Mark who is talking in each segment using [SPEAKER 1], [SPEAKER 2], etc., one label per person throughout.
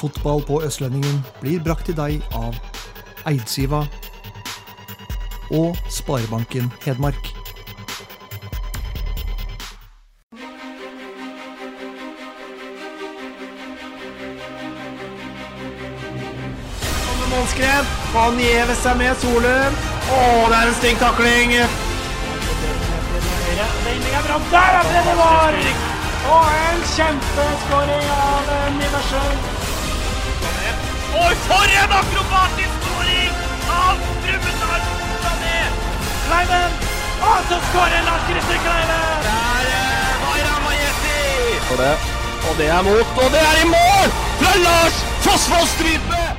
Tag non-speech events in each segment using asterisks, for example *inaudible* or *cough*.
[SPEAKER 1] Fotball på Østlendingen blir brakt til deg av Eidsiva og Sparebanken Hedmark.
[SPEAKER 2] Målskred. Han gjever seg med Solum. Å, det er en stygg takling. Er. Der er det det var! Og en kjempeskåring av Niversen. Og for en akrobatisk skåring av Brumunddal Sané! Kleiven. Og så skårer Lars Christer Kleiven! Der er Majesti! Og det, og det er mot, og det er i mål! Fra Lars Fossvoll Strype!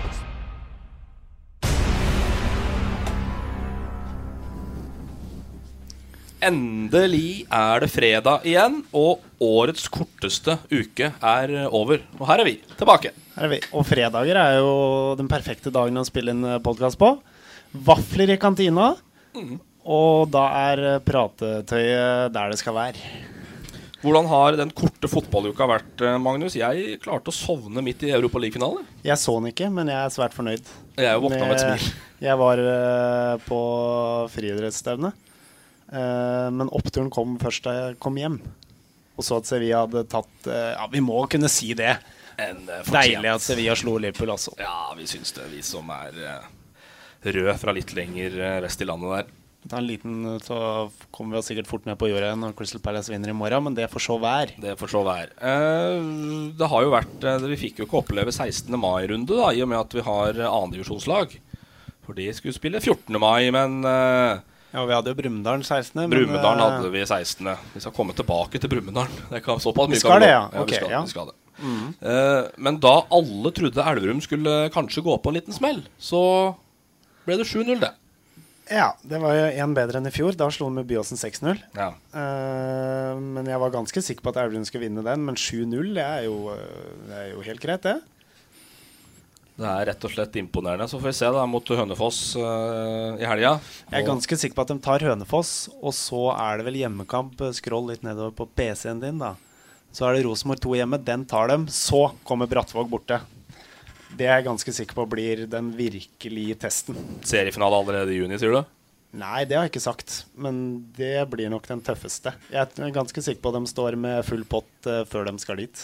[SPEAKER 3] Endelig er det fredag igjen, og årets korteste uke er over. Og her er vi tilbake.
[SPEAKER 2] Her er vi. Og fredager er jo den perfekte dagen å spille inn podkast på. Vafler i kantina. Og da er pratetøyet der det skal være.
[SPEAKER 3] Hvordan har den korte fotballuka vært, eh, Magnus? Jeg klarte å sovne midt i Europaliga-finalen.
[SPEAKER 2] Jeg så den ikke, men jeg er svært fornøyd.
[SPEAKER 3] Jeg våkna med et smil.
[SPEAKER 2] Jeg var eh, på friidrettsstevne. Eh, men oppturen kom først da jeg kom hjem. Og så at Sevilla hadde tatt eh, Ja, vi må kunne si det.
[SPEAKER 3] En, eh.
[SPEAKER 2] Deilig at Sevilla slo Liverpool, altså.
[SPEAKER 3] Ja, vi syns det, vi som er rød fra litt lenger vest i landet der.
[SPEAKER 2] Ta en liten, så kommer vi oss sikkert fort ned på jorda når Crystal Palace vinner i morgen, men det får så være.
[SPEAKER 3] Det får så være. Eh, det har jo vært Vi fikk jo ikke oppleve 16. mai-runde, da, i og med at vi har annendivisjonslag. For de skulle spille 14. mai, men
[SPEAKER 2] Ja, vi hadde jo Brumunddal 16. men,
[SPEAKER 3] Brumunddal
[SPEAKER 2] eh,
[SPEAKER 3] hadde vi 16. Vi skal komme tilbake til Brumunddal. Det kan såpass mye
[SPEAKER 2] Vi skal det,
[SPEAKER 3] gå.
[SPEAKER 2] ja. okay,
[SPEAKER 3] vi skal,
[SPEAKER 2] ja.
[SPEAKER 3] vi skal det. Eh, men da alle trodde Elverum skulle kanskje gå på en liten smell, så ble det 7-0, det.
[SPEAKER 2] Ja, det var jo én bedre enn i fjor. Da slo de med Byåsen 6-0.
[SPEAKER 3] Ja.
[SPEAKER 2] Uh, men jeg var ganske sikker på at Elverum skulle vinne den. Men 7-0, er er jo helt greit, det.
[SPEAKER 3] Det er rett og slett imponerende. Så får vi se da mot Hønefoss uh, i helga.
[SPEAKER 2] Jeg er ganske sikker på at de tar Hønefoss, og så er det vel hjemmekamp. Skroll litt nedover på PC-en din, da. Så er det Rosenborg 2 hjemme. Den tar dem. Så kommer Brattvåg borte. Det er jeg ganske sikker på blir den virkelige testen.
[SPEAKER 3] Seriefinale allerede i juni, sier du?
[SPEAKER 2] Nei, det har jeg ikke sagt, men det blir nok den tøffeste. Jeg er ganske sikker på at de står med full pott eh, før de skal dit.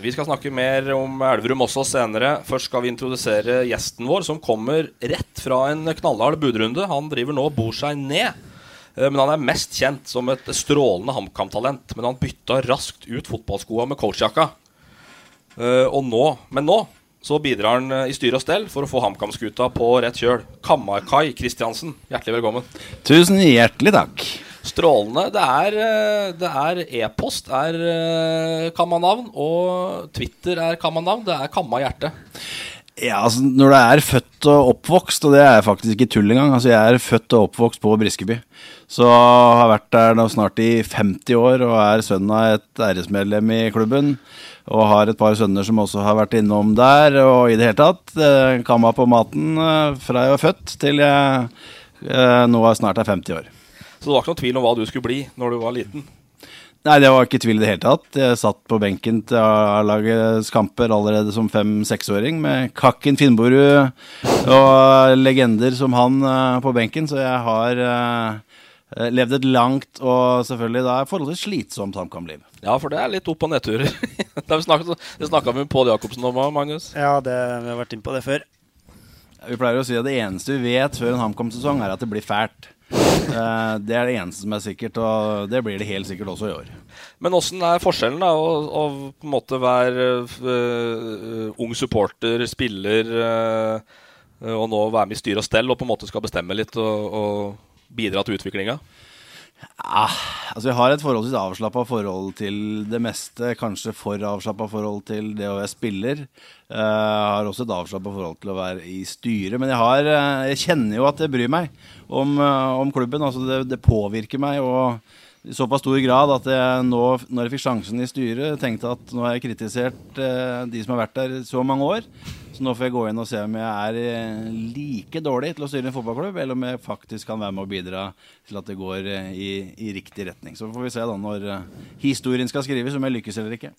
[SPEAKER 3] Vi skal snakke mer om Elverum også senere. Først skal vi introdusere gjesten vår, som kommer rett fra en knallhard budrunde. Han driver nå og bor seg ned. Eh, Men han er mest kjent som et strålende HamKam-talent. Men han bytta raskt ut fotballskoa med coachjakka. Eh, Og nå, men nå så bidrar han eh, i styr og stell for å få HamKam-skuta på rett kjøl. Kammarkai Kristiansen, hjertelig velkommen.
[SPEAKER 4] Tusen hjertelig takk.
[SPEAKER 3] Strålende. Det eh, det er e-post er eh, kammanavn, og Twitter er kammanavn. Det er kamma hjerte.
[SPEAKER 4] Ja, altså Når du er født og oppvokst, og det er faktisk ikke tull engang Altså Jeg er født og oppvokst på Briskeby. Så har vært der nå snart i 50 år og er sønn av et æresmedlem i klubben. Og har et par sønner som også har vært innom der, og i det hele tatt. Eh, Kamma på maten fra jeg var født til jeg nå snart er 50 år.
[SPEAKER 3] Så det var ikke noen tvil om hva du skulle bli når du var liten.
[SPEAKER 4] Nei, det var ikke tvil i det hele tatt. Jeg satt på benken til A-lagets kamper allerede som fem-seksåring med Kakken Finnborud og legender som han eh, på benken, så jeg har eh, levd et langt og selvfølgelig da forholdsvis slitsomt HamKam-liv.
[SPEAKER 3] Ja, for det er litt opp- og nedturer. *laughs* det snakka vi med Pål Jacobsen om òg, Magnus.
[SPEAKER 2] Ja, det, vi har vært inne på det før.
[SPEAKER 4] Vi pleier å si at det eneste vi vet før en HamKam-sesong, er at det blir fælt. Eh, Det er det eneste som er sikkert, og det blir det helt sikkert også i år.
[SPEAKER 3] Men åssen er forskjellen da, å, på en måte være uh, ung supporter, spiller, uh, og nå være med i styre og stell og på en måte skal bestemme litt og, og bidra til utviklinga?
[SPEAKER 4] Ah, altså Jeg har et forholdsvis avslappa forhold til det meste. Kanskje for avslappa forhold til det å være spiller. Jeg har også et avslappa forhold til å være i styret. Men jeg, har, eh, jeg kjenner jo at jeg bryr meg om, eh, om klubben. Altså det, det, påvirker meg. og i såpass stor grad at jeg nå, når jeg fikk sjansen i styret, tenkte at nå har jeg kritisert eh, de som har vært der så mange år. Så nå får jeg gå inn og se om jeg er eh, like dårlig til å styre en fotballklubb, eller om jeg faktisk kan være med å bidra til at det går eh, i, i, riktig retning. Så får vi se da når eh, historien skal skrives, om jeg lykkes eller ikke.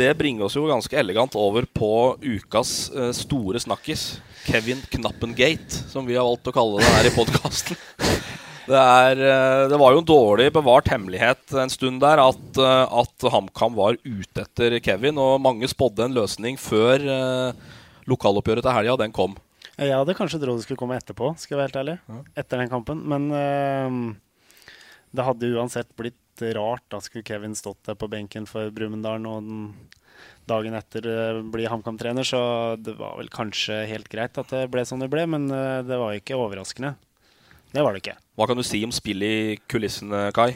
[SPEAKER 3] Det bringer oss jo ganske elegant over på ukas eh, store snakkis. Kevin Knappengate, som vi har valgt å kalle det her i podkasten. *laughs* Det, er, eh, det, var jo en dårlig bevart hemmelighet en stund der at, eh, at HamKam var ute etter Kevin, og mange spådde en løsning før uh, lokaloppgjøret til helga, den kom.
[SPEAKER 2] Jeg hadde kanskje trodd det skulle komme etterpå, skal jeg være helt ærlig. Ja. Etter den kampen. Men uh, det hadde uansett blitt rart. Da skulle Kevin stått der på benken for Brumunddal og den dagen etter uh, bli HamKam-trener, så det var vel kanskje helt greit at det ble som det ble, men det var ikke overraskende. Det var det ikke.
[SPEAKER 3] Hva kan du si om spillet i kulissene, Kai?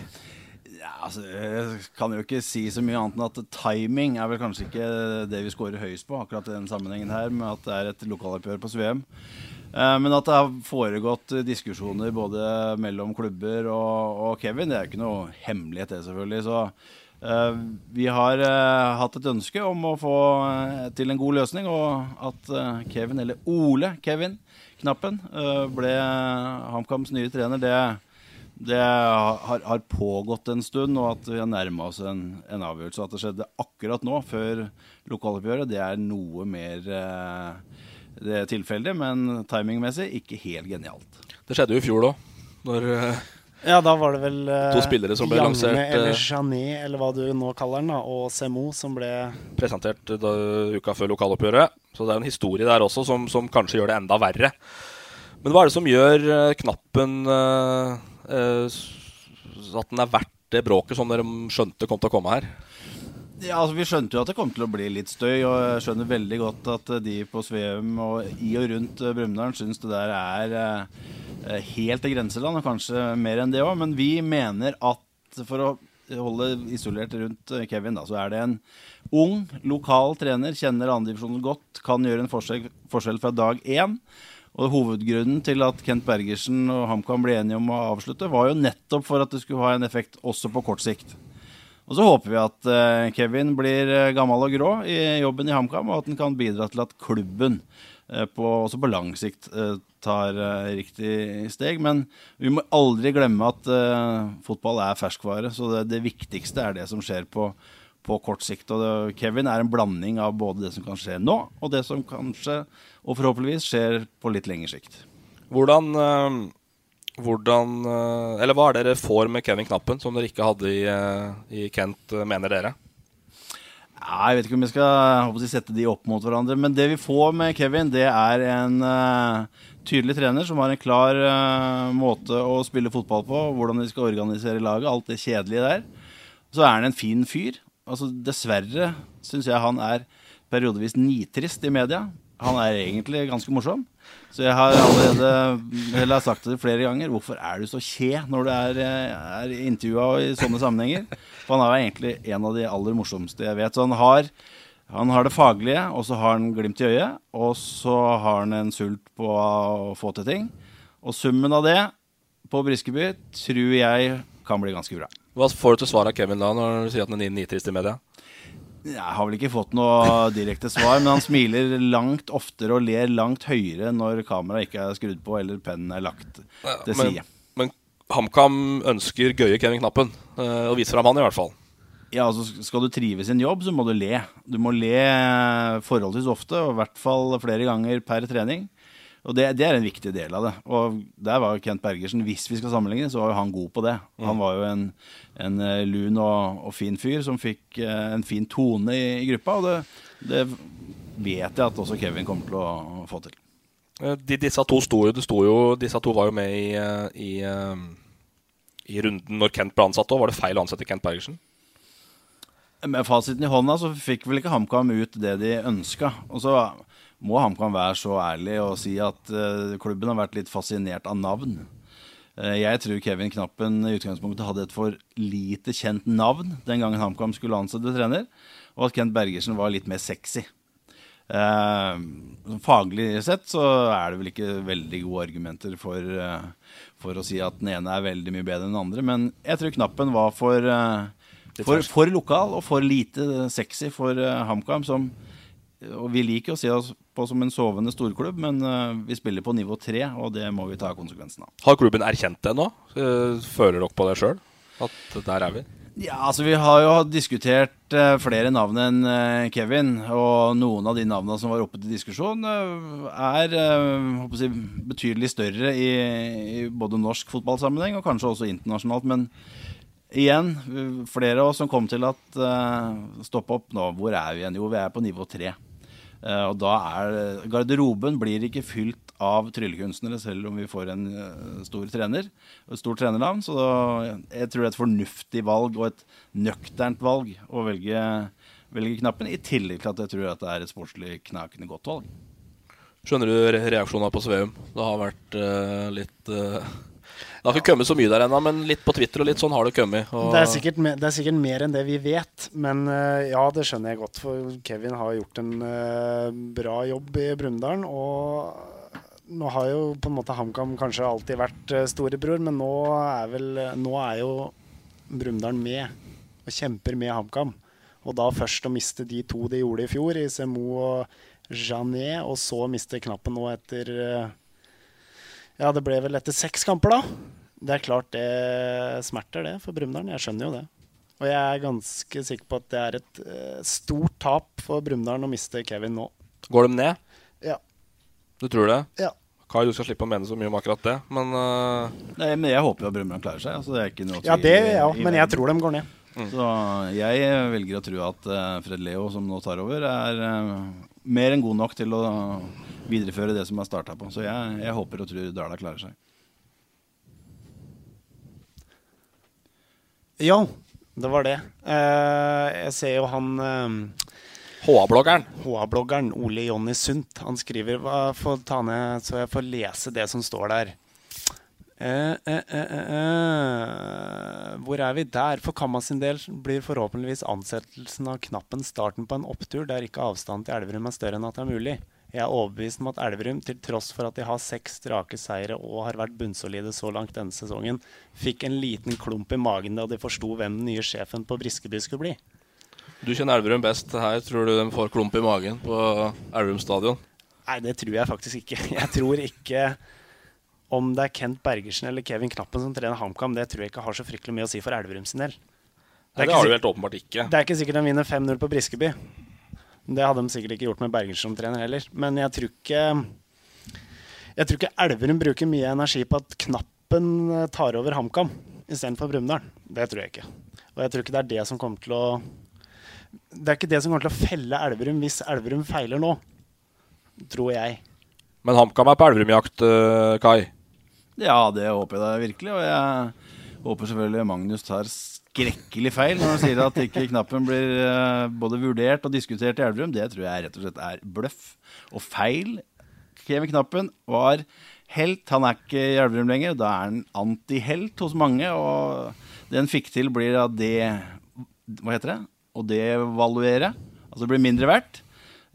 [SPEAKER 4] Ja, altså, jeg kan jo ikke si så mye annet enn at timing er vel kanskje ikke det vi scorer høyest på, akkurat i den sammenhengen her, med at det er et lokaloppgjør på Sveum. Eh, men at det har foregått diskusjoner både mellom klubber og, og Kevin, det er jo ikke noe hemmelighet, det selvfølgelig. Så vi har uh, hatt et ønske om å få uh, til en god løsning, og at Kevin, eller Ole Kevin, knappen eh, ble HamKams nye trener, det, det har, har, pågått en stund, og at vi har nærma oss en, en, avgjørelse. At det skjedde akkurat nå, før lokaloppgjøret, det er noe mer eh, det tilfeldig, men timingmessig ikke helt genialt.
[SPEAKER 3] Det skjedde jo i fjor òg, når eh,
[SPEAKER 2] ja, da var det vel uh,
[SPEAKER 3] To spillere som ble
[SPEAKER 2] Janne
[SPEAKER 3] lansert
[SPEAKER 2] eller Janet, eller hva du nå kaller den, da, og Semo som ble
[SPEAKER 3] Presentert da, uka før lokaloppgjøret. Så det er en historie der også som, som, kanskje gjør det enda verre. Men hva er det som gjør uh, knappen uh, at den er verdt det bråket som dere skjønte kom til å komme her?
[SPEAKER 4] Ja, altså Vi skjønte jo at det kom til å bli litt støy, og jeg skjønner veldig godt at de på Sveum og i og rundt Brumunddal syns det der er eh, helt til grenseland, og kanskje mer enn det òg. Men vi mener at for å holde isolert rundt Kevin, da, så er det en ung, lokal trener, kjenner andredivisjonen godt, kan gjøre en forskjell, forskjell fra dag én. Og Hovedgrunnen til at Kent Bergersen og HamKam ble enige om å avslutte, var jo nettopp for at det skulle ha en effekt også på kort sikt. Og så håper vi at uh, Kevin blir uh, gammel og grå i jobben i HamKam, og at han kan bidra til at klubben uh, på, også på lang sikt tar riktig steg. Men vi må aldri glemme at fotball er ferskvare, så det, det, viktigste er det som skjer på, på kort sikt. Og det, Kevin er en blanding av både det som kan skje nå, og det som kanskje, og forhåpentligvis, skjer på litt lengre sikt.
[SPEAKER 3] Hvordan hvordan, eh, eller Hva er det dere får med Kevin Knappen som dere ikke hadde i, eh, i Kent, eh, mener dere?
[SPEAKER 4] jeg vet ikke om vi skal jeg, sette de opp mot hverandre. Men det vi får med Kevin, det er en uh, tydelig trener som har en klar uh, måte å spille fotball på. Hvordan de skal organisere laget. Alt det kjedelige der. Så er han en fin fyr. Altså, dessverre syns jeg han er periodevis nitrist i media. Han er egentlig ganske morsom. Så jeg har allerede sagt det flere ganger. Hvorfor er du så kje når du er, er intervjua i sånne sammenhenger? For han er egentlig en av de aller morsomste jeg vet. Så han har, han har det faglige, og så har han glimt i øyet. Og så har han en sult på å få til ting. Og summen av det på Briskeby tror jeg kan bli ganske bra.
[SPEAKER 3] Hva får du til svar av Kevin da, når du sier at han er nitrist i media?
[SPEAKER 4] Jeg har vel ikke fått noe direkte svar, men han smiler langt oftere og ler langt høyere når kameraet ikke er skrudd på eller pennen er lagt til side.
[SPEAKER 3] Men, men HamKam ønsker gøye Kevin Knappen, eh, og viser fram han i hvert fall.
[SPEAKER 4] Ja, altså Skal du trives i en jobb, så må du le. Du må le forholdsvis ofte, og i hvert fall flere ganger per trening. Og det, det, er en viktig del av det. Og der var Kent Bergersen, hvis vi skal sammenligne, så var jo han god på det. Han var jo en, en eh, lun og, og, fin fyr som fikk uh, en fin tone i, i gruppa. Og det, det, vet jeg at også Kevin kommer til å få til.
[SPEAKER 3] Eh, de, disse to sto sto jo, disse to var jo med i, i, i runden når Kent ble ansatt òg. Var det feil å ansette Kent Bergersen?
[SPEAKER 4] Med fasiten i hånda så fikk vel ikke HamKam ut det de ønska. Og så må HamKam være så ærlig og si at uh, klubben har vært litt fascinert av navn. Eh, Jeg tror Kevin Knappen i utgangspunktet hadde et for lite kjent navn den gangen HamKam skulle ansette trener, og at Kent Bergersen var litt mer sexy. Eh, faglig sett så er det vel ikke veldig gode argumenter for, eh, for å si at den ene er veldig mye bedre enn den andre, men jeg tror Knappen var for, eh, for, for lokal og for lite sexy for eh, HamKam, som og Vi liker å se oss på som en sovende storklubb, men eh, vi spiller på nivå tre, og det må vi ta konsekvensen av.
[SPEAKER 3] Har klubben erkjent det nå? Eh, Føler dere på det sjøl? At der er vi?
[SPEAKER 4] Ja, altså Vi har jo diskutert eh, flere navn enn Kevin. Og noen av de navnene som var oppe til diskusjon, er jeg, betydelig større i, i både norsk fotballsammenheng og kanskje også internasjonalt. Men igjen, flere av oss som kom til at uh, stopp opp nå, hvor er vi igjen? Jo, vi er på nivå tre. Eh, og da er Garderoben blir ikke fylt av tryllekunstnere, selv om vi får en eh, stor trener. Et stort trenernavn. Så jeg tror det er et fornuftig valg og et nøkternt valg å velge, velge knappen. I tillegg til at jeg tror at det er et sportslig knakende godt valg.
[SPEAKER 3] Skjønner du re- reaksjonene på Sveum? Det har vært uh, litt eh, Det har ikke kommet så mye der ennå, men litt på Twitter og litt sånn har det kommet. Og
[SPEAKER 2] Det er, sikkert, det er sikkert mer enn det vi vet, men eh, ja, det skjønner jeg godt. For Kevin har gjort en eh, bra jobb i Brumunddal. Og nå har jo på en måte HamKam kanskje alltid vært uh, storebror, men nå er, vel, nå er jo Brumunddal med og kjemper med HamKam. Og da først å miste de to de gjorde i fjor, i Semo og Janet, og så miste knappen nå etter eh, Ja, det ble vel etter seks kamper, da. Det er klart det smerter, det, for Brumunddal. Jeg skjønner jo det. Og jeg er ganske sikker på at det er et eh, stort tap for Brumunddal å miste Kevin nå.
[SPEAKER 3] Går de ned?
[SPEAKER 2] Ja.
[SPEAKER 3] Du tror det?
[SPEAKER 2] Ja.
[SPEAKER 3] Kai, du skal slippe å mene så mye om akkurat det, men uh...
[SPEAKER 4] Nei, men jeg håper jo at Brumunddal klarer seg. Altså, det er ikke noe
[SPEAKER 2] Ja, det
[SPEAKER 4] i-
[SPEAKER 2] gjør jeg òg,
[SPEAKER 4] i
[SPEAKER 2] men jeg tror de går ned.
[SPEAKER 4] Så jeg velger å tro at eh, Fred Leo, som nå tar over, er mer enn god nok til å videreføre det som er starta på. Så jeg, jeg håper og tror Dala klarer seg.
[SPEAKER 2] Ja, det var det. Eh, jeg ser jo han eh,
[SPEAKER 3] HA-bloggeren.
[SPEAKER 2] HA-bloggeren Ole Jonny Sundt. Han skriver hva, Få ta ned så jeg får lese det som står der. Eh, eh, eh, eh, eh. Hvor er vi der? For Kamma sin del blir forhåpentligvis ansettelsen av knappen starten på en opptur der ikke avstanden til Elverum er større enn at det er mulig. Jeg er overbevist om at Elverum, til tross for at de har seks strake seire og har vært bunnsolide så langt denne sesongen, fikk en liten klump i magen da de forsto hvem den nye sjefen på Briskeby skulle bli.
[SPEAKER 3] Du kjenner Elverum best. Her tror du de får klump i magen på Elverum stadion?
[SPEAKER 2] Nei, det tror jeg faktisk ikke. Jeg tror ikke om det er Kent Bergersen eller Kevin Knappen som trener HamKam, det tror jeg ikke har så fryktelig mye å si for Elverum sin del.
[SPEAKER 3] Nei, det har du helt åpenbart ikke.
[SPEAKER 2] Det er ikke sikkert de vinner 5-0 på Briskeby. Det hadde de sikkert ikke gjort med Bergersen som trener heller. Men jeg tror ikke Jeg tror ikke Elverum bruker mye energi på at Knappen eh, tar over HamKam istedenfor Brumunddal. Det tror jeg ikke. Og jeg tror ikke det er det som kommer til å Det er ikke det som kommer til å felle Elverum hvis Elverum feiler nå. Tror jeg.
[SPEAKER 3] Men HamKam er på Elverum-jakt, eh, Kai.
[SPEAKER 4] Ja, det håper jeg da virkelig. Og jeg håper selvfølgelig Magnus tar skrekkelig feil når han sier at ikke knappen blir eh, både vurdert og diskutert i Elverum. Det tror jeg rett og slett er bløff og feil. Kevin Knappen var helt. Han er ikke i Elverum lenger. Da er han antihelt hos mange. Og det han fikk til, blir at det Hva heter det? Å devaluere. Altså det blir mindre verdt.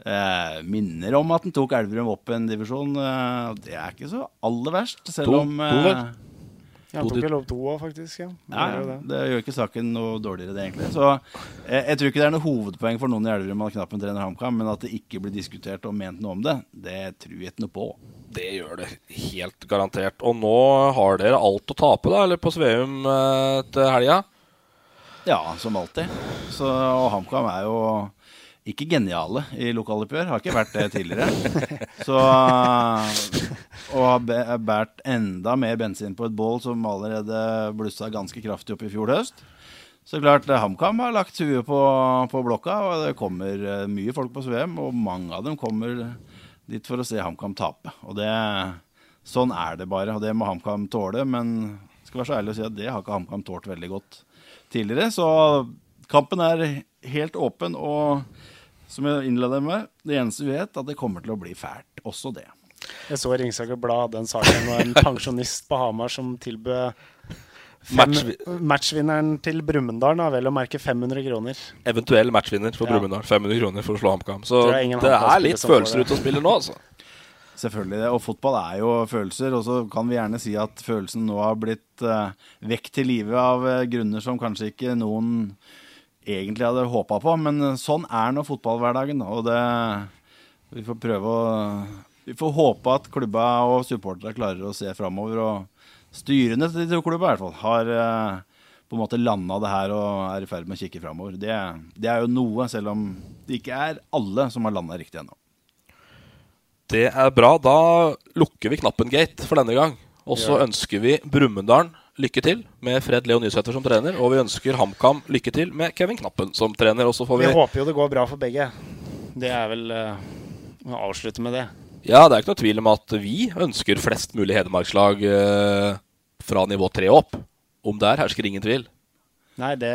[SPEAKER 4] Eh, minner om at han tok Elverum opp en divisjon. Eh, det er ikke så aller verst, selv
[SPEAKER 3] To-
[SPEAKER 4] om eh?
[SPEAKER 2] Ja, han tok vel opp to òg, faktisk. Ja. Er det.
[SPEAKER 4] det gjør ikke saken noe dårligere, det, egentlig. Så jeg, jeg tror ikke det er noe hovedpoeng for noen i Elverum at knappen trener HamKam, men at det ikke blir diskutert og ment noe om det, det tror jeg ikke noe på.
[SPEAKER 3] Det gjør det helt garantert. Og nå har dere alt å tape, da, eller på Sveum eh, til helga?
[SPEAKER 4] Ja, som alltid. Så, og HamKam er jo ikke geniale i lokaloppgjør. Har ikke vært det tidligere. *laughs* Så Og har båret enda mer bensin på et bål som allerede blussa ganske kraftig opp i fjor høst. Så klart, eh, HamKam har lagt huet på, på blokka, og det kommer eh, mye folk på Svem. Og mange av dem kommer dit for å se HamKam tape. Og det, sånn er det bare, og det må HamKam tåle. Men skal være så ærlig å si at det har ikke HamKam tålt veldig godt tidligere. Så kampen er helt åpen, og som jeg innleda med, det eneste vi vet, at det kommer til å bli fælt. Også det.
[SPEAKER 2] Jeg så Ringsaker Blad hadde en sak om en pensjonist på Hamar som tilbød
[SPEAKER 3] Match-
[SPEAKER 2] matchvinneren til Brumunddal, Har vel å merke 500 kroner.
[SPEAKER 3] Eventuell matchvinner for
[SPEAKER 2] Ja.
[SPEAKER 3] Brumunddal. 500 kroner for å slå HamKam. Så det er litt følelser ute og spiller nå, altså.
[SPEAKER 4] Selvfølgelig det, og fotball er jo følelser. Og så kan vi gjerne si at følelsen nå har blitt uh, vekk til live av uh, grunner som kanskje ikke noen egentlig hadde håpa på. Men sånn er nå fotballhverdagen. Og det, vi får prøve å Vi får håpe at klubba og supporterne klarer å se framover. Og styrene til de to klubba i hvert fall har eh, på en måte landa det her og er i ferd med å kikke framover. Det, det er jo noe, selv om det ikke er alle som har landa riktig ennå.
[SPEAKER 3] Det er bra. Da lukker vi knappen gate for denne gang. Og så ønsker vi Brumunddal lykke til med Fred Leo Nysæter som trener. Og vi ønsker HamKam lykke til med Kevin Knappen som trener. Og så får
[SPEAKER 2] Vi
[SPEAKER 3] vi
[SPEAKER 2] håper jo det går bra for begge. Det er vel eh, å avslutte med det.
[SPEAKER 3] Ja, det er ikke noe tvil om at vi ønsker flest mulig Hedmarkslag uh, fra nivå tre opp. Om der hersker ingen tvil.
[SPEAKER 2] Nei, det,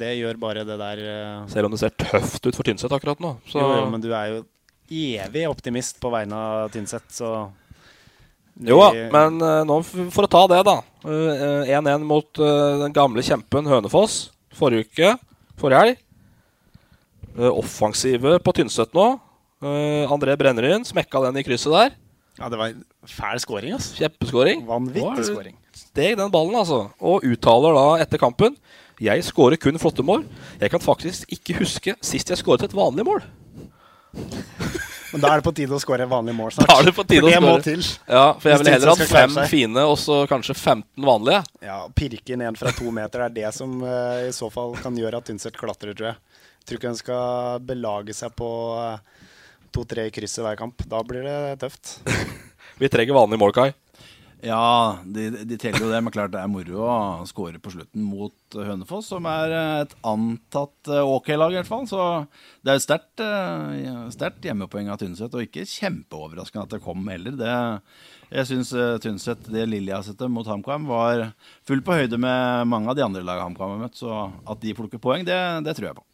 [SPEAKER 2] det gjør bare det der uh...
[SPEAKER 3] Selv om det ser tøft ut for Tynset akkurat nå. Så
[SPEAKER 2] Jo, jo, men du er jo evig optimist på vegne av Tynset, så
[SPEAKER 3] Jo da, men nå for å ta det, da. Eh, 1-1 mot eh, den gamle kjempen Hønefoss forrige uke. Forrige helg. Eh, offensive på Tynset nå. Eh, André Brenneryn smekka den i krysset der.
[SPEAKER 2] Ja, det var en fæl scoring, altså.
[SPEAKER 3] Kjempeskåring.
[SPEAKER 2] Vanvittig scoring.
[SPEAKER 3] Steg den ballen, altså. Og uttaler da etter kampen Jeg skårer kun flotte mål. Jeg kan faktisk ikke huske sist jeg skåret et vanlig mål.
[SPEAKER 2] Men da er det på tide å skåre vanlig mål snart.
[SPEAKER 3] Da er det på tide
[SPEAKER 2] For
[SPEAKER 3] å
[SPEAKER 2] det må til.
[SPEAKER 3] Ja, for jeg ville heller hatt fem fine og så kanskje 15 vanlige.
[SPEAKER 2] Ja, Pirke inn en fra to meter er det som uh, i så fall kan gjøre at Tynset klatrer, tror jeg. Tror ikke hun skal belage seg på eh, to-tre i krysset hver kamp. Da blir det tøft. *laughs*
[SPEAKER 3] Vi trenger vanlige mål, Kai.
[SPEAKER 4] Ja, de, de teller jo det, men klart det er moro å skåre på slutten mot eh, Hønefoss, som er eh, et antatt eh, OK-lag, i hvert fall. Så det er et eh, sterkt hjemmepoeng av Tynset, og ikke kjempeoverraskende at det kom heller. Det, jeg syns Tynset, det lille jeg mot HamKam, var fullt på høyde med mange av de andre lagene HamKam har møtt. Så at de plukker poeng, det, det tror jeg på.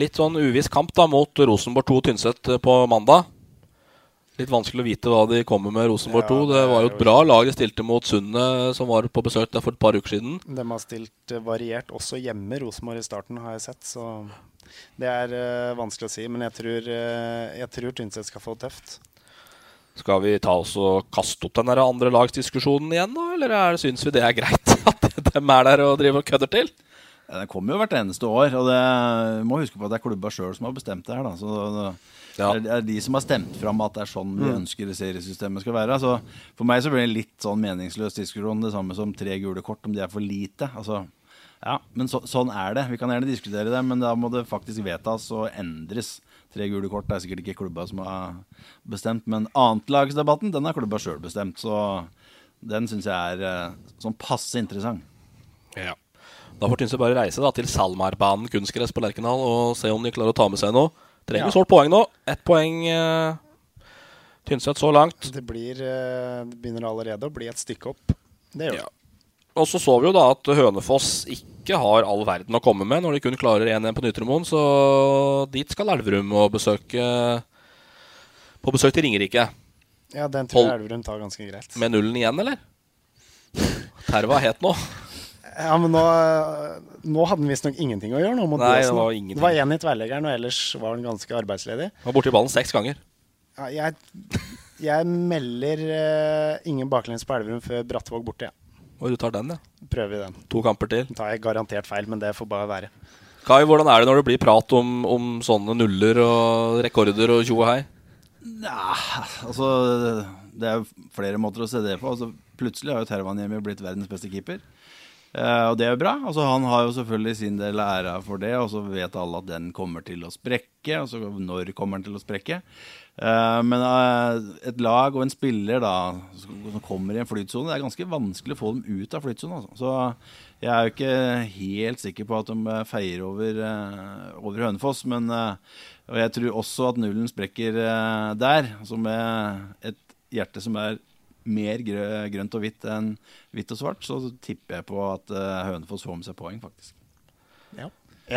[SPEAKER 3] Litt sånn uviss kamp da mot Rosenborg 2 Tynset eh, på mandag. Litt vanskelig å vite hva de kommer med Rosenborg
[SPEAKER 2] Ja,
[SPEAKER 3] 2. Det
[SPEAKER 2] det
[SPEAKER 3] var jo et bra lag de stilte mot Sundet, som var på besøk der for et par uker siden.
[SPEAKER 2] De har stilt eh, variert også hjemme, Rosenborg i starten, har jeg sett. Så det er uh, vanskelig å si. Men jeg tror, uh, jeg tror Tynset skal få det tøft.
[SPEAKER 3] Skal vi ta oss og kaste opp den der andre lagsdiskusjonen igjen, da? Eller er, syns vi det er greit *laughs* at dem er der og driver og kødder til?
[SPEAKER 4] Ja, Den kommer jo hvert eneste år, og det, vi må huske på at det er klubba sjøl som har bestemt det her. Da. Så det,
[SPEAKER 3] Ja.
[SPEAKER 4] det er de som har stemt fram at det er sånn vi
[SPEAKER 2] Mm.
[SPEAKER 4] ønsker seriesystemet skal være. Så for meg så blir det litt sånn meningsløs diskusjon, det samme som tre gule kort, om de er for lite. Altså, ja, men så, sånn er det. Vi kan gjerne diskutere det, men da må det faktisk vedtas og endres. Tre gule kort det er sikkert ikke klubba som har bestemt, men annetlagsdebatten den har klubba sjøl bestemt. Så den syns jeg er eh, sånn passe interessant.
[SPEAKER 3] Ja. Da får Tynset bare reise da, til Salmarbanen kunstgress på Lerkendal og se om de klarer å ta med seg noe. Trenger
[SPEAKER 2] Ja.
[SPEAKER 3] sårt poeng nå. Ett poeng uh, Tynset så langt.
[SPEAKER 2] Det, blir, uh, det begynner allerede å bli et stykke opp. Det gjør det.
[SPEAKER 3] Og så så vi jo da at Hønefoss ikke har all verden å komme med når de kun klarer 1-1 på Nytremoen, så dit skal Elverum og besøke På besøk til Ringerike.
[SPEAKER 2] Ja, den tror jeg Elverum tar ganske greit.
[SPEAKER 3] Med nullen igjen, eller? Terva er het nå.
[SPEAKER 2] Ja, men nå, nå hadde han visstnok ingenting å gjøre nå mot
[SPEAKER 3] Nei, det var ingenting.
[SPEAKER 2] Det var én i tverrleggeren, og ellers var han ganske arbeidsledig.
[SPEAKER 3] Han Var borti ballen seks ganger.
[SPEAKER 2] Ja, jeg, jeg melder uh, ingen baklengs på Elverum før Brattvåg borte. Ja.
[SPEAKER 3] Og du tar den, ja.
[SPEAKER 2] Prøver vi den.
[SPEAKER 3] To kamper til.
[SPEAKER 2] Da tar jeg garantert feil, men det får bare være.
[SPEAKER 3] Kai, hvordan er det når det blir prat om, om sånne nuller og rekorder og tjo og hei?
[SPEAKER 4] Ja, altså Det er jo flere måter å se det på. Altså, plutselig har jo Tervanjemi blitt verdens beste keeper. Eh, og det er jo bra. Altså, han har jo selvfølgelig sin del av æra for det, og så vet alle at den kommer til å sprekke. Altså, når kommer den til å sprekke? Uh, men uh, et lag og en spiller da som kommer i en flytsone, det er ganske vanskelig å få dem ut av flytsonen. Altså. Så jeg er jo ikke helt sikker på at de feier over, over Hønefoss, men jeg tror også at nullen sprekker der. Altså med et hjerte som er mer grø grønt og hvitt enn hvitt og svart, så tipper jeg på at eh, Hønefoss får med seg poeng, faktisk.
[SPEAKER 2] Ja.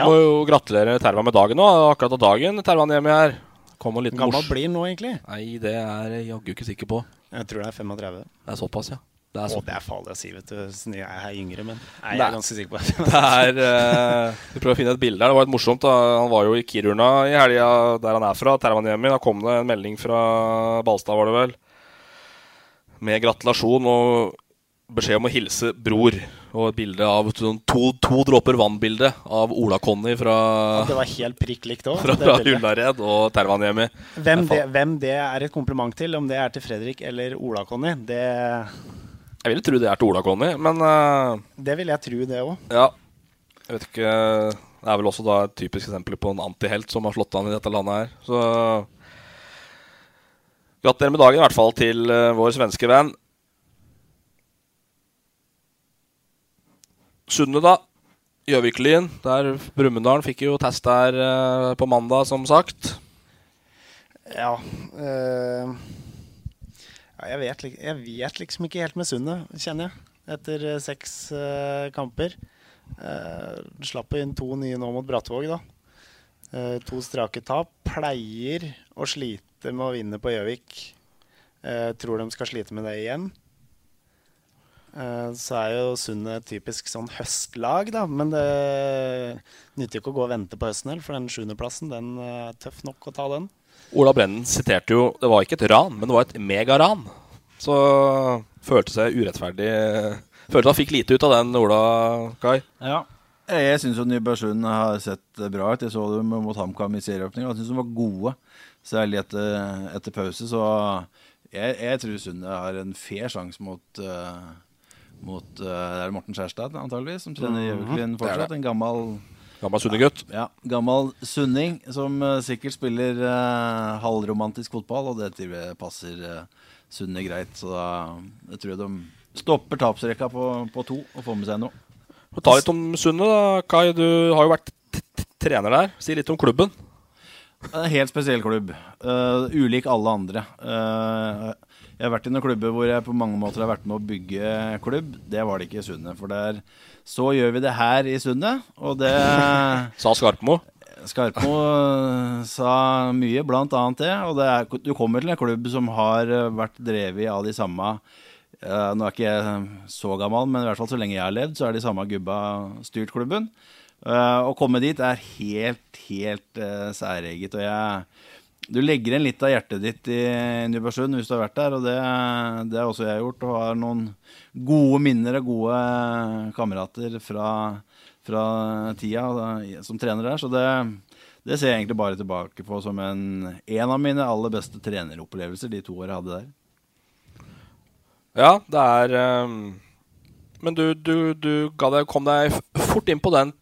[SPEAKER 3] Må jo gratulere Terva med dagen nå. Akkurat av dagen Tervan hjemme her. Kom en liten
[SPEAKER 2] Gammel
[SPEAKER 3] mors-
[SPEAKER 2] blir han nå, egentlig?
[SPEAKER 3] Nei, det er jeg jaggu ikke sikker på.
[SPEAKER 2] Jeg tror det er 35.
[SPEAKER 3] Det er såpass, ja. Det er,
[SPEAKER 2] Å, det er farlig å si, vet du. Jeg er yngre, men Nei, jeg er ganske sikker på det. *laughs*
[SPEAKER 3] det er uh, Vi prøver å finne et bilde her. Det var litt morsomt. da Han var jo i Kiruna i helga, der han er fra. Tervaniemi. Da kom det en melding fra Balstad, var det vel, med gratulasjon og beskjed om å hilse bror. Og et bilde av to, to dråper vann-bilde av Ola-Conny fra,
[SPEAKER 2] Det var helt prikk likt òg.
[SPEAKER 3] fra, fra Ullared og Tervanhjemmi.
[SPEAKER 2] Hvem, hvem det er et kompliment til, om det er til Fredrik eller Ola-Conny, det,
[SPEAKER 3] Jeg ville tro det er til Ola-Conny, men uh,
[SPEAKER 2] det vil jeg tro, det òg.
[SPEAKER 3] Ja. Jeg vet ikke Det er vel også da et typisk eksempel på en antihelt som har slått an i dette landet her. Så Gratulerer med dagen, i hvert fall til eh, vår svenske venn. Sunne, da. Gjøviklyn. Der Brumunddal fikk jo test der eh, på mandag, som sagt.
[SPEAKER 2] Ja, øh, jeg, vet, jeg vet liksom ikke helt med Sundet, kjenner jeg. Etter seks øh, kamper. Uh, slapp inn to nye nå mot Brattvåg, da. Uh, to strake tap. Pleier å slite med å vinne på Gjøvik. Eh, tror de skal slite med det igjen. Eh, så er jo Sundet et typisk sånn høstlag, da. Men det nytter ikke å gå og vente på høsten heller, for den sjuendeplassen den eh, er tøff nok å ta den.
[SPEAKER 3] Ola Brennen siterte jo Det var ikke et ran, men det var et megaran. Så følte seg urettferdig Følte han fikk lite ut av den, Ola Kai.
[SPEAKER 4] Ja. Jeg syns Nybergsund har sett bra ut. Jeg så dem mot HamKam i serieåpninga. Jeg syns de var gode, særlig etter, etter pause. Så jeg, jeg tror Sunde har en fair sjanse mot uh, mot uh, Morten Skjærstad, antageligvis, som trener
[SPEAKER 3] Gjøviklin
[SPEAKER 4] Gjøviklyn
[SPEAKER 3] Det er
[SPEAKER 4] fortsatt. En gammel
[SPEAKER 3] Gammel Sunde-gutt.
[SPEAKER 4] Ja, gammel sunning som uh, sikkert spiller uh, halvromantisk fotball, og det tror jeg passer Sunne greit. Så da jeg tror jeg de stopper tapsrekka på, på to og får med seg noe.
[SPEAKER 3] Ta litt om Sunne, da. Kai, du har jo vært trener der. Si litt om klubben.
[SPEAKER 4] En helt spesiell klubb. Uh, ulik alle andre. Uh, jeg har vært i noen klubber hvor jeg på mange måter har vært med å bygge klubb. Det var det ikke i Sundet. For der så gjør vi det her i Sundet, og det *laughs*
[SPEAKER 3] Sa Skarpmo.
[SPEAKER 4] Skarpmo eh, sa mye, blant annet det. Og det er, du kommer til en klubb som har vært drevet av de samme uh, Nå er ikke jeg så gammel, men i hvert fall så lenge jeg har levd, så er de samme gubba styrt klubben. Eh, å komme dit er helt, helt uh, særeget. Og jeg Du legger inn litt av hjertet ditt i Nybergsund hvis du har vært der, og det, det har også jeg gjort. Og har noen gode minner og gode kamerater fra, fra tida da, som trener der. Så det, det ser jeg egentlig bare tilbake på som en, en av mine aller beste treneropplevelser, de to årene jeg hadde der.
[SPEAKER 3] Ja, det er um, Men du, du, du deg, kom deg fort inn på den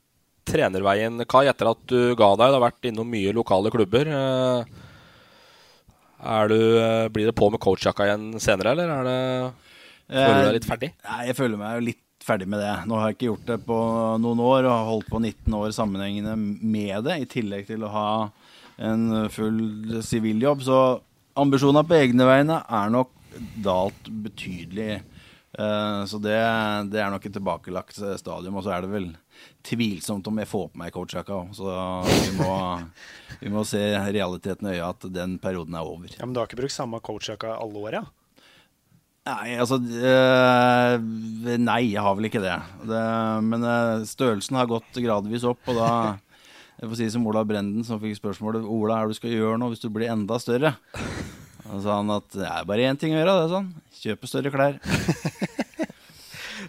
[SPEAKER 3] trenerveien, Kai, etter at du ga deg. Du har vært innom mye lokale klubber. Eh, Er du, eh, blir det på med coachjakka igjen senere, eller er det Føler du deg litt ferdig?
[SPEAKER 4] Nei, jeg føler meg jo litt ferdig med det. Nå har jeg ikke gjort det på noen år, og har holdt på 19 år sammenhengende med det, i tillegg til å ha en full siviljobb. Så ambisjonene på egne vegne er nok dalt betydelig. Eh, Så det, det er nok et tilbakelagt stadium. Og så er det vel tvilsomt om jeg får på meg coachjakka òg. Så vi må, vi må se realiteten i øya at den perioden er over.
[SPEAKER 2] Ja, Men du har ikke brukt samme coachjakka alle åra?
[SPEAKER 4] Nei, altså øh, Nei, jeg har vel ikke det. det men øh, størrelsen har gått gradvis opp, og da Jeg får si som Ola Brenden, som fikk spørsmålet Ola, er det du skal gjøre noe hvis du blir enda større? Da sa han at det er bare én ting å gjøre. det er sånn Kjøpe større klær. *laughs*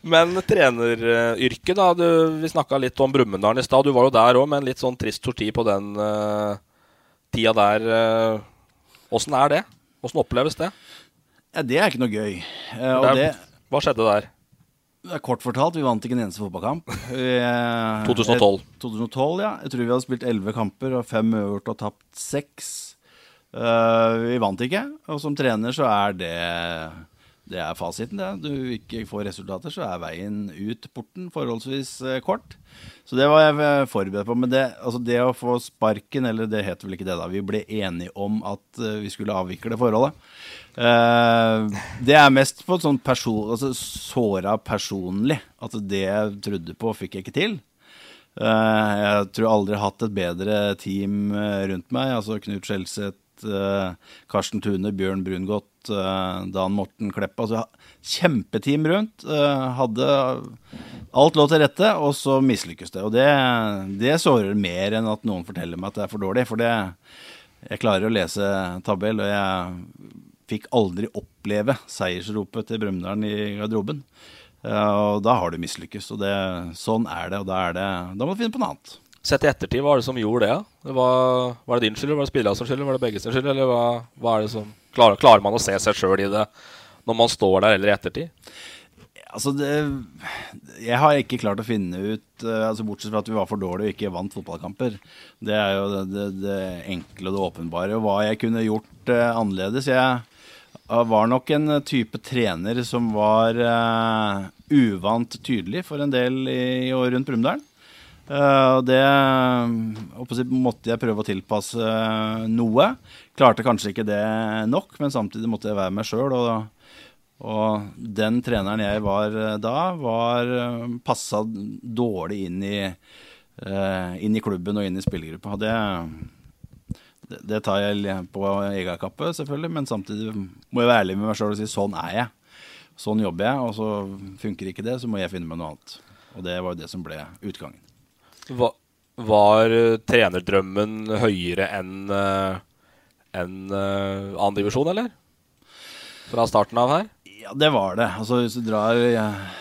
[SPEAKER 3] Men treneryrket, da. Du, vi snakka litt om Brumunddal i stad. Du var jo der òg, med en litt sånn trist sorti på den uh, tida der. Åssen uh, er det? Åssen oppleves det?
[SPEAKER 4] Ja, Det er ikke noe gøy. Uh,
[SPEAKER 3] Det Hva skjedde der?
[SPEAKER 4] det er kort fortalt, vi vant ikke en eneste fotballkamp. Vi, eh,
[SPEAKER 3] 2012.
[SPEAKER 4] 2012, ja. Jeg tror vi hadde spilt elleve kamper og fem øvert og tapt seks. Uh, vi vant ikke, og som trener så er det det er fasiten. det. Du ikke får resultater, så er veien ut porten forholdsvis eh, kort. Så det var jeg eh, forberedt på. Men det, altså det å få sparken, eller det heter vel ikke det da, vi ble enige om at eh, vi skulle avvikle forholdet. Det er mest på sånn person, altså såra personlig. At det jeg trodde på, fikk jeg ikke til. Jeg tror aldri jeg har hatt et bedre team rundt meg. Altså Knut Skjelseth, Karsten Tune, Bjørn Brungot, eh, Dan Morten Kleppa. Altså, kjempeteam rundt. eh, hadde alt lå til rette, og så mislykkes det. Og det, det sårer mer enn at noen forteller meg at det er for dårlig. For det, jeg klarer å lese tabell, og jeg fikk aldri oppleve seiersropet til Brumunddal i garderoben. Eh, og da har du mislykkes. Og det, sånn er det, og da, er det, da må du finne på noe annet.
[SPEAKER 3] Sett i ettertid, hva er det som gjorde det? var, var, det din skyld, var det spillerne skyld, var det begge sin skyld? Eller hva, hva er det som klarer, klarer, man å se seg sjøl i det når man står der, eller i ettertid?
[SPEAKER 4] Altså det, jeg har ikke klart å finne ut uh, altså Bortsett fra at vi var for dårlige og ikke vant fotballkamper. Det er jo det, det, det enkle og det åpenbare. Og hva jeg kunne gjort uh, annerledes. Jeg var nok en type trener som var uvant tydelig for en del i, i og rundt Brumunddal. Uh, det måtte jeg prøve å tilpasse noe. Klarte kanskje ikke det nok, men samtidig måtte jeg være meg sjøl. Og, og, den treneren jeg var da, var passa dårlig inn i, uh, inn i klubben og inn i spillergruppa. Det, det, tar jeg på egen kappe, selvfølgelig, men samtidig må jeg være ærlig med meg sjøl og si sånn er jeg. Sånn jobber jeg, og så funker ikke det, så må jeg finne meg noe annet. Og det var jo det som ble utgangen.
[SPEAKER 3] Var, var eh, trenerdrømmen høyere enn uh, enn uh, andredivisjon, eller? Fra starten av her?
[SPEAKER 4] Ja, det var det. Altså, hvis du drar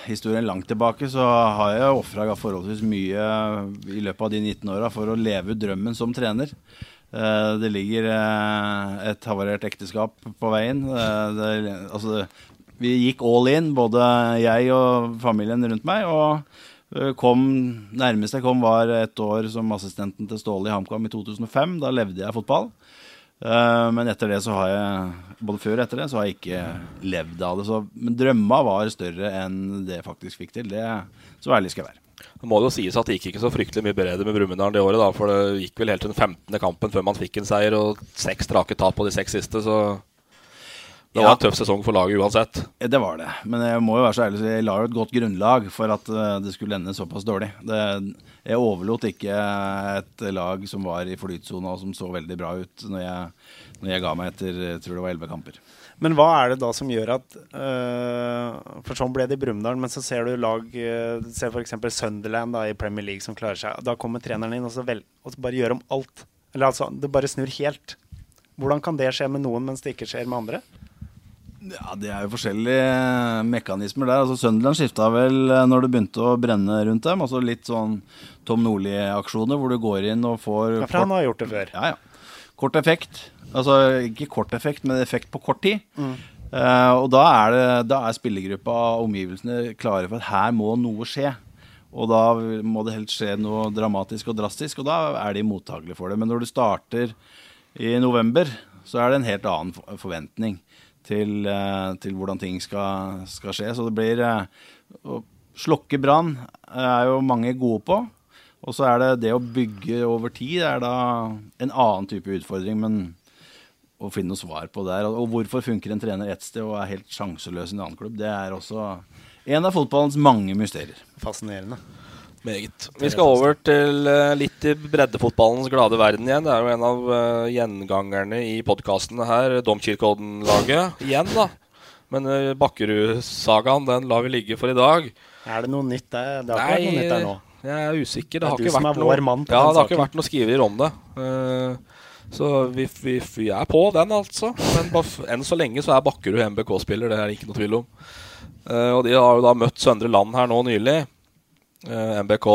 [SPEAKER 4] historien langt tilbake, så har jeg ofra forholdsvis mye i løpet av de 19 åra for å leve ut drømmen som trener. Uh, det ligger et havarert ekteskap på veien. Det, altså, vi gikk all in, både jeg og familien rundt meg. og Eh, kom, nærmest jeg kom, var et år som assistenten til Ståle i HamKam i 2005. Da levde jeg fotball. Uh, men etter det så har jeg både før og etter det så har jeg ikke levd av det. Så, men drømma var større enn det jeg faktisk fikk til. Det, så ærlig skal jeg være.
[SPEAKER 3] Det må jo sies at det gikk ikke så fryktelig mye bedre med Brumunddal det året. da, For det gikk vel helt til den 15. kampen før man fikk en seier, og seks strake tap på de seks siste. så... Det var ja. en tøff sesong for laget uansett.
[SPEAKER 4] Det var det. Men jeg må jo være så ærlig så jeg la jo et godt grunnlag for at eh, det skulle ende såpass dårlig. Det, jeg overlot ikke et lag som var i flytsona og som så veldig bra ut når jeg, når jeg ga meg etter jeg tror det var elleve kamper.
[SPEAKER 2] Men hva er det da som gjør at øh, For sånn ble det i Brumunddal, men så ser du lag øh, Ser f.eks. Sunderland da, i Premier League som klarer seg. Da kommer treneren inn og så, vel, og så bare gjør om alt. Eller altså, det bare snur helt. Hvordan kan det skje med noen, mens det ikke skjer med andre?
[SPEAKER 4] Ja, Det er jo forskjellige mekanismer der. Altså Sunderland skifta vel eh, når det begynte å brenne rundt dem. Altså Litt sånn Tom Nordli-aksjoner hvor du går inn og får
[SPEAKER 2] Ja, for han har gjort det før.
[SPEAKER 4] Ja, ja. Kort effekt. Altså ikke kort effekt, men effekt på kort tid. Mm. Uh, og da er, det, da er spillergruppa og omgivelsene klare for at her må noe skje. Og da må det helst skje noe dramatisk og drastisk, og da er de mottagelige for det. Men når du starter i november, så er det en helt annen forventning til, eh, til hvordan ting skal, skal, skje. Så det blir eh, Å slokke brann er jo mange gode på. Og så er det det å bygge over tid er da en annen type utfordring. Men å finne noe svar på det. Og hvorfor funker en trener ett sted og er helt sjanseløs i en annen klubb, det er også en av fotballens mange mysterier.
[SPEAKER 2] Fascinerende.
[SPEAKER 3] Meget. Vi skal over til uh, litt i breddefotballens glade verden igjen. Det er jo en av uh, gjengangerne i podkastene her, Domkirkeodden-laget. Igjen, da. Men uh, Bakkerud-sagaen den lar vi ligge for i dag.
[SPEAKER 2] Er det noe nytt der? Det har ikke vært noe nytt der nå.
[SPEAKER 3] Jeg er usikker. Det,
[SPEAKER 2] det
[SPEAKER 3] har ikke vært noe, ja, det har ikke vært noe skriver om det. så vi, vi, vi, er på den, altså. Men enn så lenge så er Bakkerud MBK-spiller. Det er det ikke noe tvil om. og de har jo da møtt Søndre Land her nå nylig. Eh, MBK.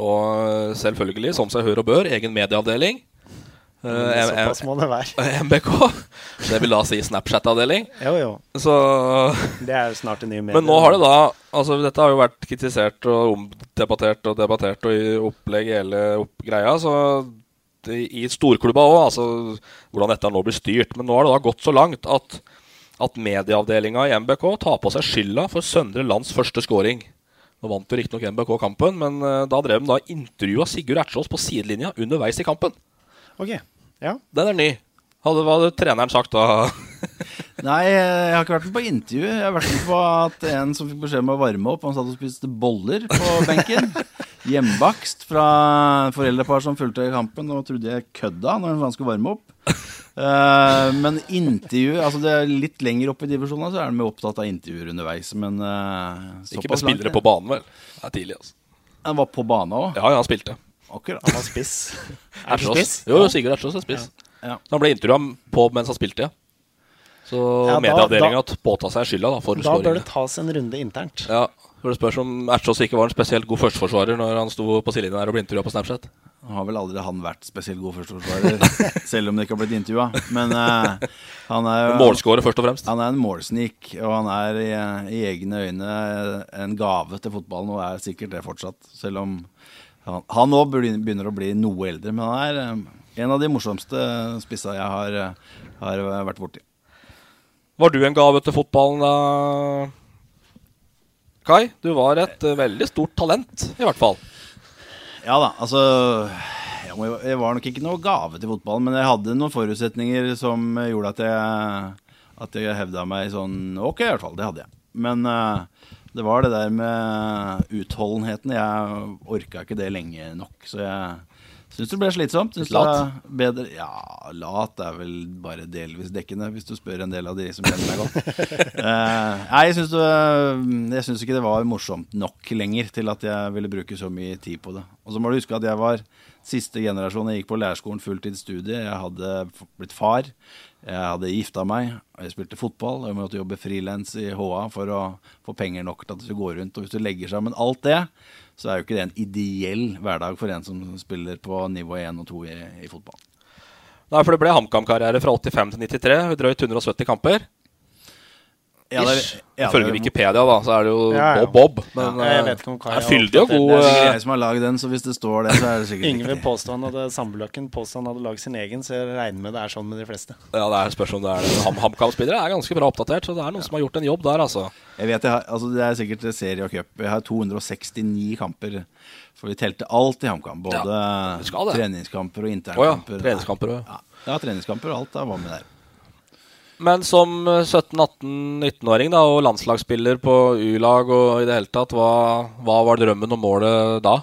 [SPEAKER 3] Og selvfølgelig, som seg hør og bør, egen medieavdeling.
[SPEAKER 2] Uh, Såpass må det være. *laughs*
[SPEAKER 3] MBK. Det vil da si Snapchat-avdeling.
[SPEAKER 2] Jo, jo.
[SPEAKER 3] Så,
[SPEAKER 2] det er jo snart en ny medie.
[SPEAKER 3] Men nå har det da Altså, dette har jo vært kritisert og omdebattert og debattert og i opplegg hele opp greia. Så det, i storklubba òg, altså hvordan dette nå blir styrt. Men nå har det da gått så langt at, at medieavdelinga i MBK tar på seg skylda for Søndre Lands første scoring. Nå vant jo riktignok NBK kampen, men uh, da drev de da intervjua Sigurd Ertsås på sidelinja underveis i kampen.
[SPEAKER 2] Ok, ja
[SPEAKER 3] Den er ny. Hadde, hva hadde treneren sagt da? *laughs* *laughs*
[SPEAKER 4] Nei, jeg har ikke vært med på intervju. Jeg har vært med på at en som fikk beskjed om å varme opp, han satt og spiste boller på benken. hjemmebakst fra foreldrepar som fulgte kampen og trodde jeg kødda når han skulle varme opp. Uh, men intervju altså det er Litt lenger opp i divisjonene så er de opptatt av intervjuer underveis. Men uh,
[SPEAKER 3] Ikke med spillere på banen, vel? Det er tidlig, altså.
[SPEAKER 4] Han var på banen òg?
[SPEAKER 3] Ja, ja, han spilte.
[SPEAKER 4] Akkurat.
[SPEAKER 2] Han var spiss. Er spiss?
[SPEAKER 3] Jo, Sigurd Ertsås er spiss.
[SPEAKER 4] Ja.
[SPEAKER 3] Så Han ble intervjua på mens han spilte, ja. Så
[SPEAKER 2] Ja, da-
[SPEAKER 3] medieavdelinga påta seg skylda da, for
[SPEAKER 2] Da bør det tas en runde internt.
[SPEAKER 3] Ja, for det spørs om Ertsås ikke var en spesielt god førsteforsvarer når han sto på sidelinjen her og ble intervjua på Snapchat.
[SPEAKER 4] Nå har vel aldri han vært spesielt god førsteforsvarer, *laughs* selv om det ikke har blitt intervjua. Men uh, han er jo
[SPEAKER 3] Målskårer først og fremst.
[SPEAKER 4] Han er en målsnik, og han er i, i egne øyne en gave til fotballen, og er sikkert det fortsatt. Selv om han- òg begynner å bli noe eldre. Men han er eh, en av de morsomste spissa jeg har, eh, har vært borti.
[SPEAKER 3] Var du en gave til fotballen da, Kai? Du var et eh, veldig stort talent, i hvert fall.
[SPEAKER 4] Ja da, altså jeg, var nok ikke noe gave til fotballen, men jeg hadde noen forutsetninger som gjorde at jeg, at jeg hevda meg sånn ok, i hvert fall. Det hadde jeg. Men uh, det var det der med utholdenheten. Jeg orka ikke det lenge nok, så jeg syns det ble slitsomt. Synes
[SPEAKER 3] lat?
[SPEAKER 4] Bedre, ja, lat er vel bare delvis dekkende, hvis du spør en del av de som kjenner meg godt. *laughs* Eh, nei, jeg syns, det, jeg syns ikke det var morsomt nok lenger til at jeg ville bruke så mye tid på det. Og så må du huske at jeg var siste generasjon. Jeg gikk på lærerskolen fulltidsstudie. Jeg hadde blitt far. Jeg hadde gifta meg. Jeg spilte fotball. Jeg måtte jobbe frilans i HA for å få penger nok til at det skulle gå rundt. Og hvis du legger sammen alt det, så er jo ikke det en ideell hverdag for en som spiller på nivå 1 og 2 i, i fotball.
[SPEAKER 3] Nei, for det ble HamKam-karriere fra 85 til 93. Drøyt 170 kamper.
[SPEAKER 4] Ja, det er- ja,
[SPEAKER 3] Ifølge
[SPEAKER 4] det
[SPEAKER 3] Wikipedia da, så er det jo
[SPEAKER 2] Ja, ja.
[SPEAKER 3] Bob Bob. Men
[SPEAKER 2] Ja, jeg
[SPEAKER 3] eh,
[SPEAKER 2] vet ikke om Kai
[SPEAKER 3] er
[SPEAKER 2] har
[SPEAKER 3] fyldig og god.
[SPEAKER 4] Det er sikkert
[SPEAKER 3] eh,
[SPEAKER 4] jeg som har lagd den, så hvis det står det, så er det sikkert
[SPEAKER 2] Yngve påstod han hadde Sandbeløkken påstod han hadde lagd sin egen, så jeg regner med det er sånn med de fleste.
[SPEAKER 3] Ja, det er spørs om det er det. Ham HamKam-spillere er ganske bra oppdatert, så det er noen som har gjort en jobb der, altså.
[SPEAKER 4] Jeg vet jeg har, altså Det er sikkert serie og cup. Jeg har 269 kamper. For vi telte alt i HamKam. Både treningskamper og internkamper.
[SPEAKER 3] treningskamper og
[SPEAKER 4] Ja, ja, treningskamper og alt. Da var med der.
[SPEAKER 3] Men som 17-18-19-åring da, og landslagsspiller på U-lag og i det hele tatt, hva, hva var drømmen og målet da?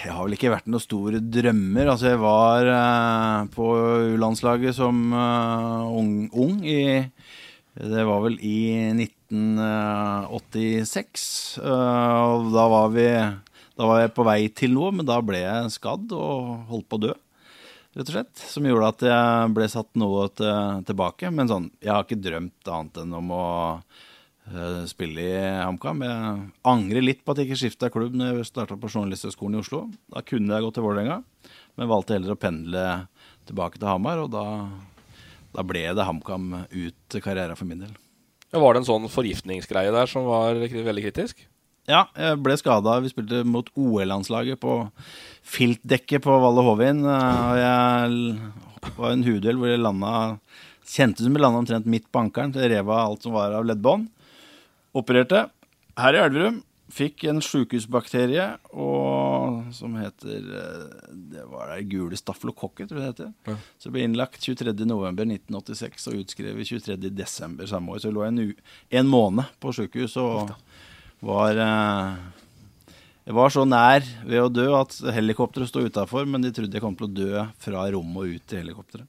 [SPEAKER 4] Jeg har vel ikke vært noen store drømmer. Altså, jeg var eh, på U-landslaget som eh, ung, ung i Det var vel i 1986. eh, og da var vi Da var jeg på vei til noe, men da ble jeg skadd og holdt på å dø. Rett og slett. Som gjorde at jeg ble satt noe til, tilbake. Men sånn, jeg har ikke drømt annet enn om å eh, spille i HamKam. Jeg angrer litt på at jeg ikke skifta klubb når jeg starta på Journalisthøgskolen i Oslo. Da kunne jeg gått til Vålerenga, men valgte heller å pendle tilbake til Hamar. Og da, da ble det HamKam ut karrieren for min del.
[SPEAKER 3] Ja, Var det en sånn forgiftningsgreie der som var veldig kritisk?
[SPEAKER 4] Ja, jeg ble skada. Vi spilte mot OL-landslaget på filtdekket på Valle Hovin. Og jeg var en huduell hvor jeg landa Kjentes som jeg landa omtrent midt på ankelen. Så jeg rev av alt som var av leddbånd. Opererte her i Elverum. Fikk en sjukehusbakterie og, som heter eh, Det var det gule staflokokker, tror jeg det heter.
[SPEAKER 3] Ja.
[SPEAKER 4] Så ble innlagt 23.11.1986 og utskrevet 23.12. samme år. Så jeg lå en, en måned på sjukehus og var eh, Jeg var så nær ved å dø at helikopteret sto utafor, men de trodde jeg kom til å dø fra rommet og ut til helikopteret.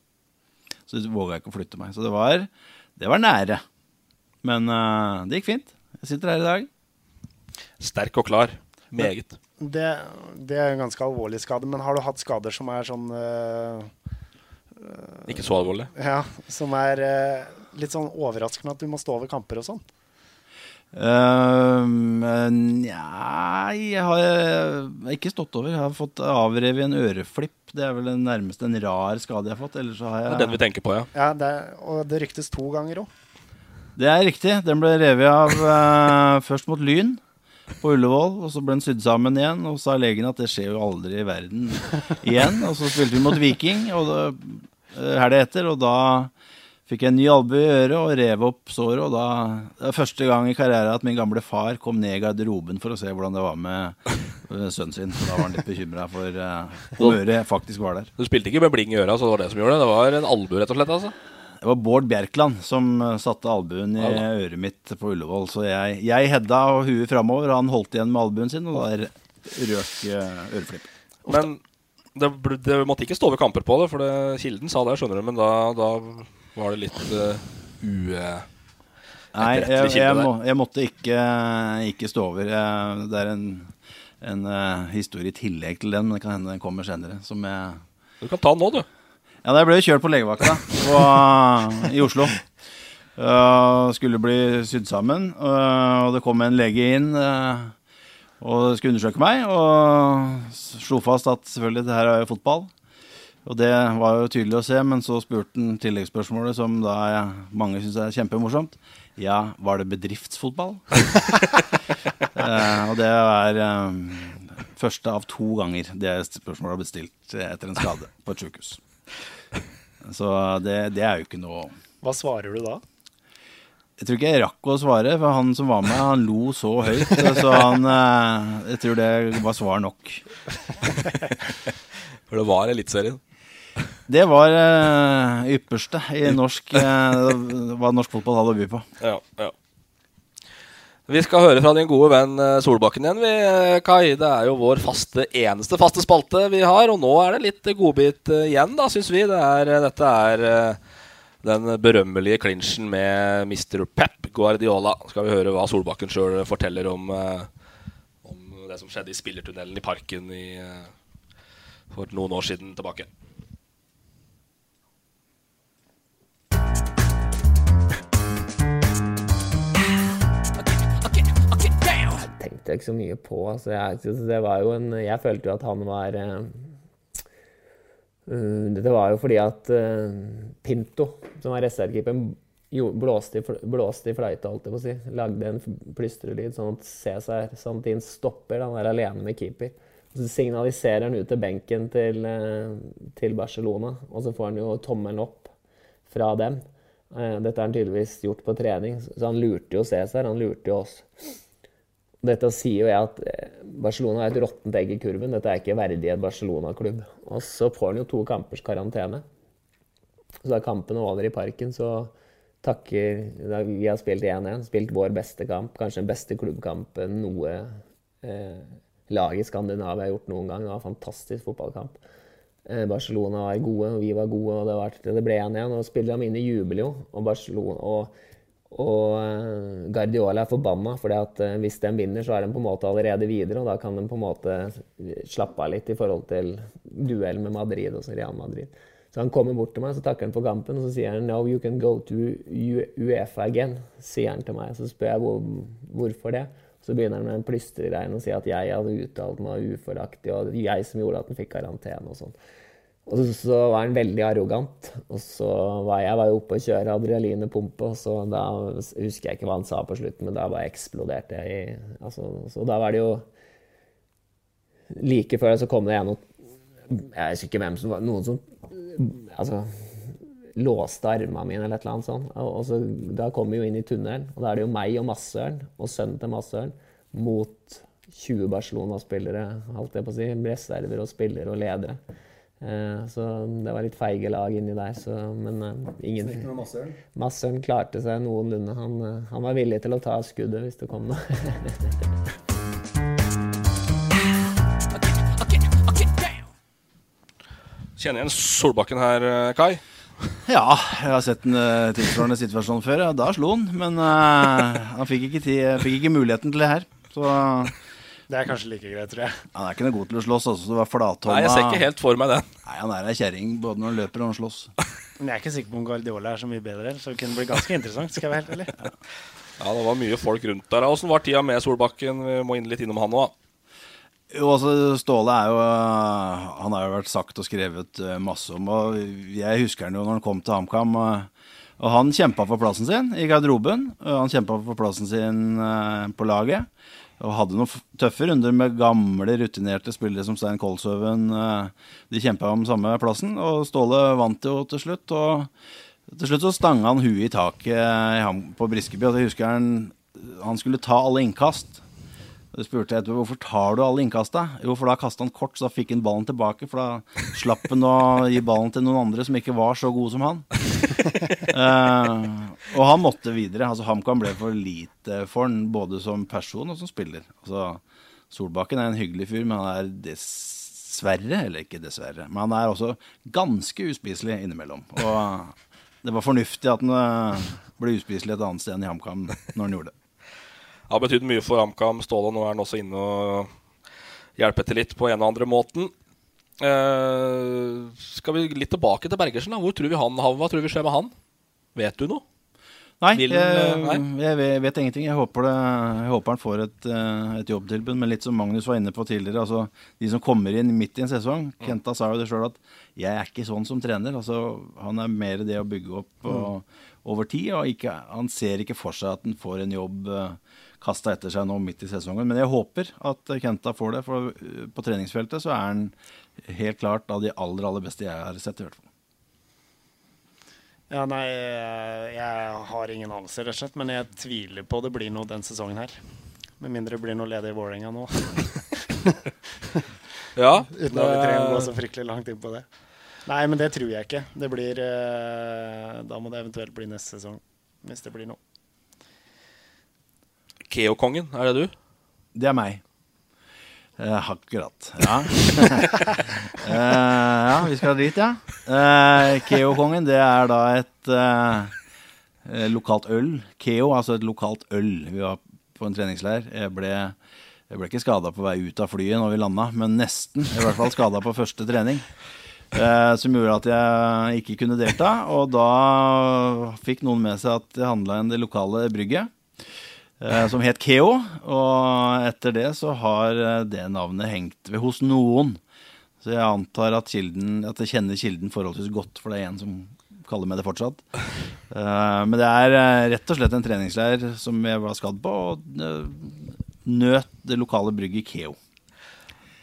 [SPEAKER 4] Så de våga ikke å flytte meg. Så det var, det var nære. Men eh, det gikk fint. Jeg sitter her i dag.
[SPEAKER 3] Sterk og klar. Meget.
[SPEAKER 2] Det, det er en ganske alvorlig skade, men har du hatt skader som er sånn uh,
[SPEAKER 3] Ikke så alvorlig.
[SPEAKER 2] Ja, som er litt sånn overraskende at du må stå over kamper og sånn?
[SPEAKER 4] Nja Jeg har ikke stått over. Jeg har fått avrevet en øreflipp. Det er vel den nærmeste en rar skade jeg har fått. Ellers så har jeg
[SPEAKER 3] Det er den vi tenker på, ja.
[SPEAKER 2] Ja, det er, og det ryktes to ganger òg.
[SPEAKER 4] Det er riktig. Den ble revet av eh, først mot Lyn på Ullevål, og så ble den sydd sammen igjen. Og sa legen at det skjer jo aldri i verden igjen. Og så spilte vi mot Viking og det, eh, helga etter, og da fikk en ny albue i øret og rev opp såret. Og da Det var første gang i karrieren at min gamle far kom ned i garderoben for å se hvordan det var med eh, sønnen sin. Så da var han litt bekymra for uh, om øret faktisk var der.
[SPEAKER 3] Du spilte ikke med bling i øra, så det var det som gjorde det. Det var en albue, rett og slett. altså.
[SPEAKER 4] Det var Bård Bjerkland som eh, satte albuen i øret mitt på Ullevål. Så jeg, jeg hedda og huet framover, han holdt igjen med albuen sin, og da røk uh, øreflipp.
[SPEAKER 3] Men det, det måtte ikke stå ved kamper på det, for det, Kilden sa det, skjønner du, men da, da var det litt uh, ue...
[SPEAKER 4] Nei, jeg, jeg, må, jeg måtte ikke, ikke stå over. Det er en, en uh, historie i tillegg til den, men det kan hende den kommer senere. Som jeg
[SPEAKER 3] Du kan ta den nå, du.
[SPEAKER 4] Ja, jeg ble kjørt på legevakta på, i Oslo. Uh, skulle bli sydd sammen, uh, og det kom en lege inn uh, og skulle undersøke meg. Og slo fast at selvfølgelig, det her er jo fotball. Og det var jo tydelig å se, men så spurte han tilleggsspørsmålet, som da mange syns er kjempemorsomt. Ja, var det bedriftsfotball? *laughs* Eh, og det er eh, første av to ganger det spørsmålet har blitt stilt etter en skade på et sykehus. Så det, det er jo ikke noe
[SPEAKER 2] Hva svarer du da?
[SPEAKER 4] Jeg tror ikke jeg rakk å svare, for han som var med, han lo så høyt. Så han eh, Jeg tror det var svar nok. *laughs*
[SPEAKER 3] For det var Eliteserien.
[SPEAKER 4] Det var uh, ypperste i norsk uh, hva norsk fotball hadde å by på.
[SPEAKER 3] Ja, ja. Vi skal høre fra din gode venn eh, Solbakken igjen, vi, Kai. Det er jo vår faste, eneste faste spalte vi har. Og nå er det litt godbit igjen, da, syns vi. Det er, dette er den berømmelige klinsjen med Mr. Pep Guardiola. Skal vi høre hva Solbakken sjøl forteller om, om det som skjedde i spillertunnelen i Parken i, for noen år siden tilbake.
[SPEAKER 5] Tenkte jeg ikke så mye på. Altså, jeg, så det var jo en, jeg følte jo at han var uh, Det var jo fordi at uh, Pinto, som var reservekeeperen, blåste, blåste i fløyta, holdt jeg på å si. Lagde en plystrelyd sånn at Cæsar Santin stopper. Han er alene med keeper. Så signaliserer han ut til benken til, eh, til Barcelona, og så får han jo tommelen opp fra dem. Eh, Dette har han tydeligvis gjort på trening, så han lurte jo Cæsar, han lurte jo oss. Dette sier jo jeg at eh, Barcelona er et råttent egg i kurven. Dette er ikke verdig et Barcelona-klubb. Og så får han jo to kampers karantene. Så da kampen er over i parken, så takker Vi har spilt 1-1, spilt vår beste kamp, kanskje den beste klubbkampen noe eh, lag i Skandinavia har gjort noen gang. Det var en fantastisk fotballkamp. Eh, Barcelona var gode, og vi var gode, og det, var, det ble 1-1. Og spillerne mine jubler jo. Og Barcelona og og eh, Guardiola er forbanna, for hvis de vinner, så er de på en måte allerede videre. Og da kan de på en måte slappe av litt i forhold til duell med Madrid og Real Madrid. Så han kommer bort til meg, så takker han for kampen, og så sier han No, you can go to Uefa again, sier han til meg. Så spør jeg hvor, hvorfor det. Så begynner han med en plystregreie og sier at jeg hadde uttalt meg uforaktig, og jeg som gjorde at han fikk karantene og sånn. Og så, så var han veldig arrogant. Og så var jeg var jo oppe og kjøre adrenalinepumpe, og så da husker jeg ikke hva han sa på slutten, men da bare eksploderte jeg i altså, Så da var det jo Like før så kom det en og Jeg husker ikke hvem som var Noen som altså, låste armene mine eller et eller annet sånt. Og så, da kom vi jo inn i tunnelen, og da er det jo meg og Massøren og sønnen til Massøren mot 20 Barcelona-spillere, holdt jeg på å si. Reserver og spillere og ledere. Eh, så det var litt feige lag inni der, så, men eh, ingen
[SPEAKER 6] Massøren?
[SPEAKER 5] Klarte seg noenlunde. Han, eh, han var villig til å ta skuddet hvis det kom noe.
[SPEAKER 3] Kjenner igjen Solbakken her, Kai?
[SPEAKER 4] Ja, jeg har sett en uh, tilsvarende situasjon før. Ja. Da slo han, men uh, han fikk ikke, tid, fikk ikke muligheten til det her. Så
[SPEAKER 2] Det er kanskje like greit, tror jeg.
[SPEAKER 4] han er ikke noe god til å slåss. Altså, det var flathånda.
[SPEAKER 3] Nei, jeg ser ikke helt for meg den.
[SPEAKER 4] Nei, Han er ei kjerring både når han løper og når han slåss. *laughs*
[SPEAKER 2] Men jeg er ikke sikker på om Guardiola er så mye bedre, så det kunne bli ganske interessant. skal jeg være helt ærlig.
[SPEAKER 3] Ja, det var mye folk rundt der. Åssen var tida med Solbakken? Vi må inn litt innom han òg.
[SPEAKER 4] Jo, altså Ståle er jo øh, Han har jo vært sagt og skrevet øh, masse om. Og jeg husker han jo når han kom til HamKam. øh, Og han kjempa for plassen sin i garderoben. og Han kjempa for plassen sin på laget. Og hadde noen tøffe runder med gamle, rutinerte spillere som Stein Kolshaugen. øh, De kjempa om samme plassen, og Ståle vant jo til slutt. Og til slutt så stanga han huet i taket på Briskeby. Og jeg husker han, han skulle ta alle innkast. Og spurte jeg hvorfor tar du alle innkasta. Jo, for da kasta han kort, så da fikk han ballen tilbake. For da slapp han å gi ballen til noen andre som ikke var så gode som han. uh, *laughs* og han måtte videre. Altså HamKam ble for lite for han, både som person og som spiller. Altså, Solbakken er en hyggelig fyr, men han er dessverre, eller ikke dessverre, men han er også ganske uspiselig innimellom. Og det var fornuftig at han eh, ble uspiselig et annet sted enn i HamKam når han gjorde det.
[SPEAKER 3] Har betydd mye for AMCAM Ståle nå er han også inne og hjelper til litt på en og andre måten. Uh, skal vi litt tilbake til Bergersen? da? Hvor tror vi han, Hva tror vi skjer med han? Vet du noe?
[SPEAKER 4] Nei,
[SPEAKER 3] Vil-
[SPEAKER 4] jeg,
[SPEAKER 3] nei?
[SPEAKER 4] jeg vet, vet ingenting. Jeg håper, det, jeg håper han får et, eh, et jobbtilbud. Men litt som Magnus var inne på tidligere, altså de som kommer inn midt i en sesong Kenta sa jo det sjøl at 'jeg er ikke sånn som trener'. Altså, han er mer det å bygge opp og, over tid. Og ikke, han ser ikke for seg at han får en jobb uh, kasta etter seg nå midt i sesongen. Men jeg håper at Kenta får det, for eh, på treningsfeltet så er han helt klart av de aller, aller beste jeg har sett, i hvert fall.
[SPEAKER 2] Ja, nei, eh, jeg har ingen anelse, rett og slett. Men jeg tviler på det blir noe den sesongen her. Med mindre det blir noe ledig i Vålerenga nå. *laughs*
[SPEAKER 3] Ja,
[SPEAKER 2] Uten at vi trenger å gå så fryktelig langt inn på det. Nei, men det tror jeg ikke. Det blir eh, Da må det eventuelt bli neste sesong. Hvis det blir noe.
[SPEAKER 3] Keo-kongen, er det du?
[SPEAKER 4] Det er meg. Eh, akkurat. Ja. *laughs* Eh, ja, vi skal dit, ja. Uh, Keo-kongen, det er da et eh, eh, lokalt øl. Keo, altså et lokalt øl. Vi var på en treningsleir. Jeg ble, jeg ble ikke skada på vei ut av flyet når vi landa, men nesten. I hvert fall skada på første trening. Eh, som gjorde at jeg ikke kunne delta. Og da fikk noen med seg at det handla om det lokale brygget eh, som het Keo. Og etter det så har eh, det navnet hengt ved hos noen. Så jeg antar at, kilden, at jeg kjenner kilden forholdsvis godt, for det er en som kaller meg det fortsatt. Eh, men det er eh, rett og slett en treningsleir som jeg var skadd på, og nøt det lokale brygget Keo.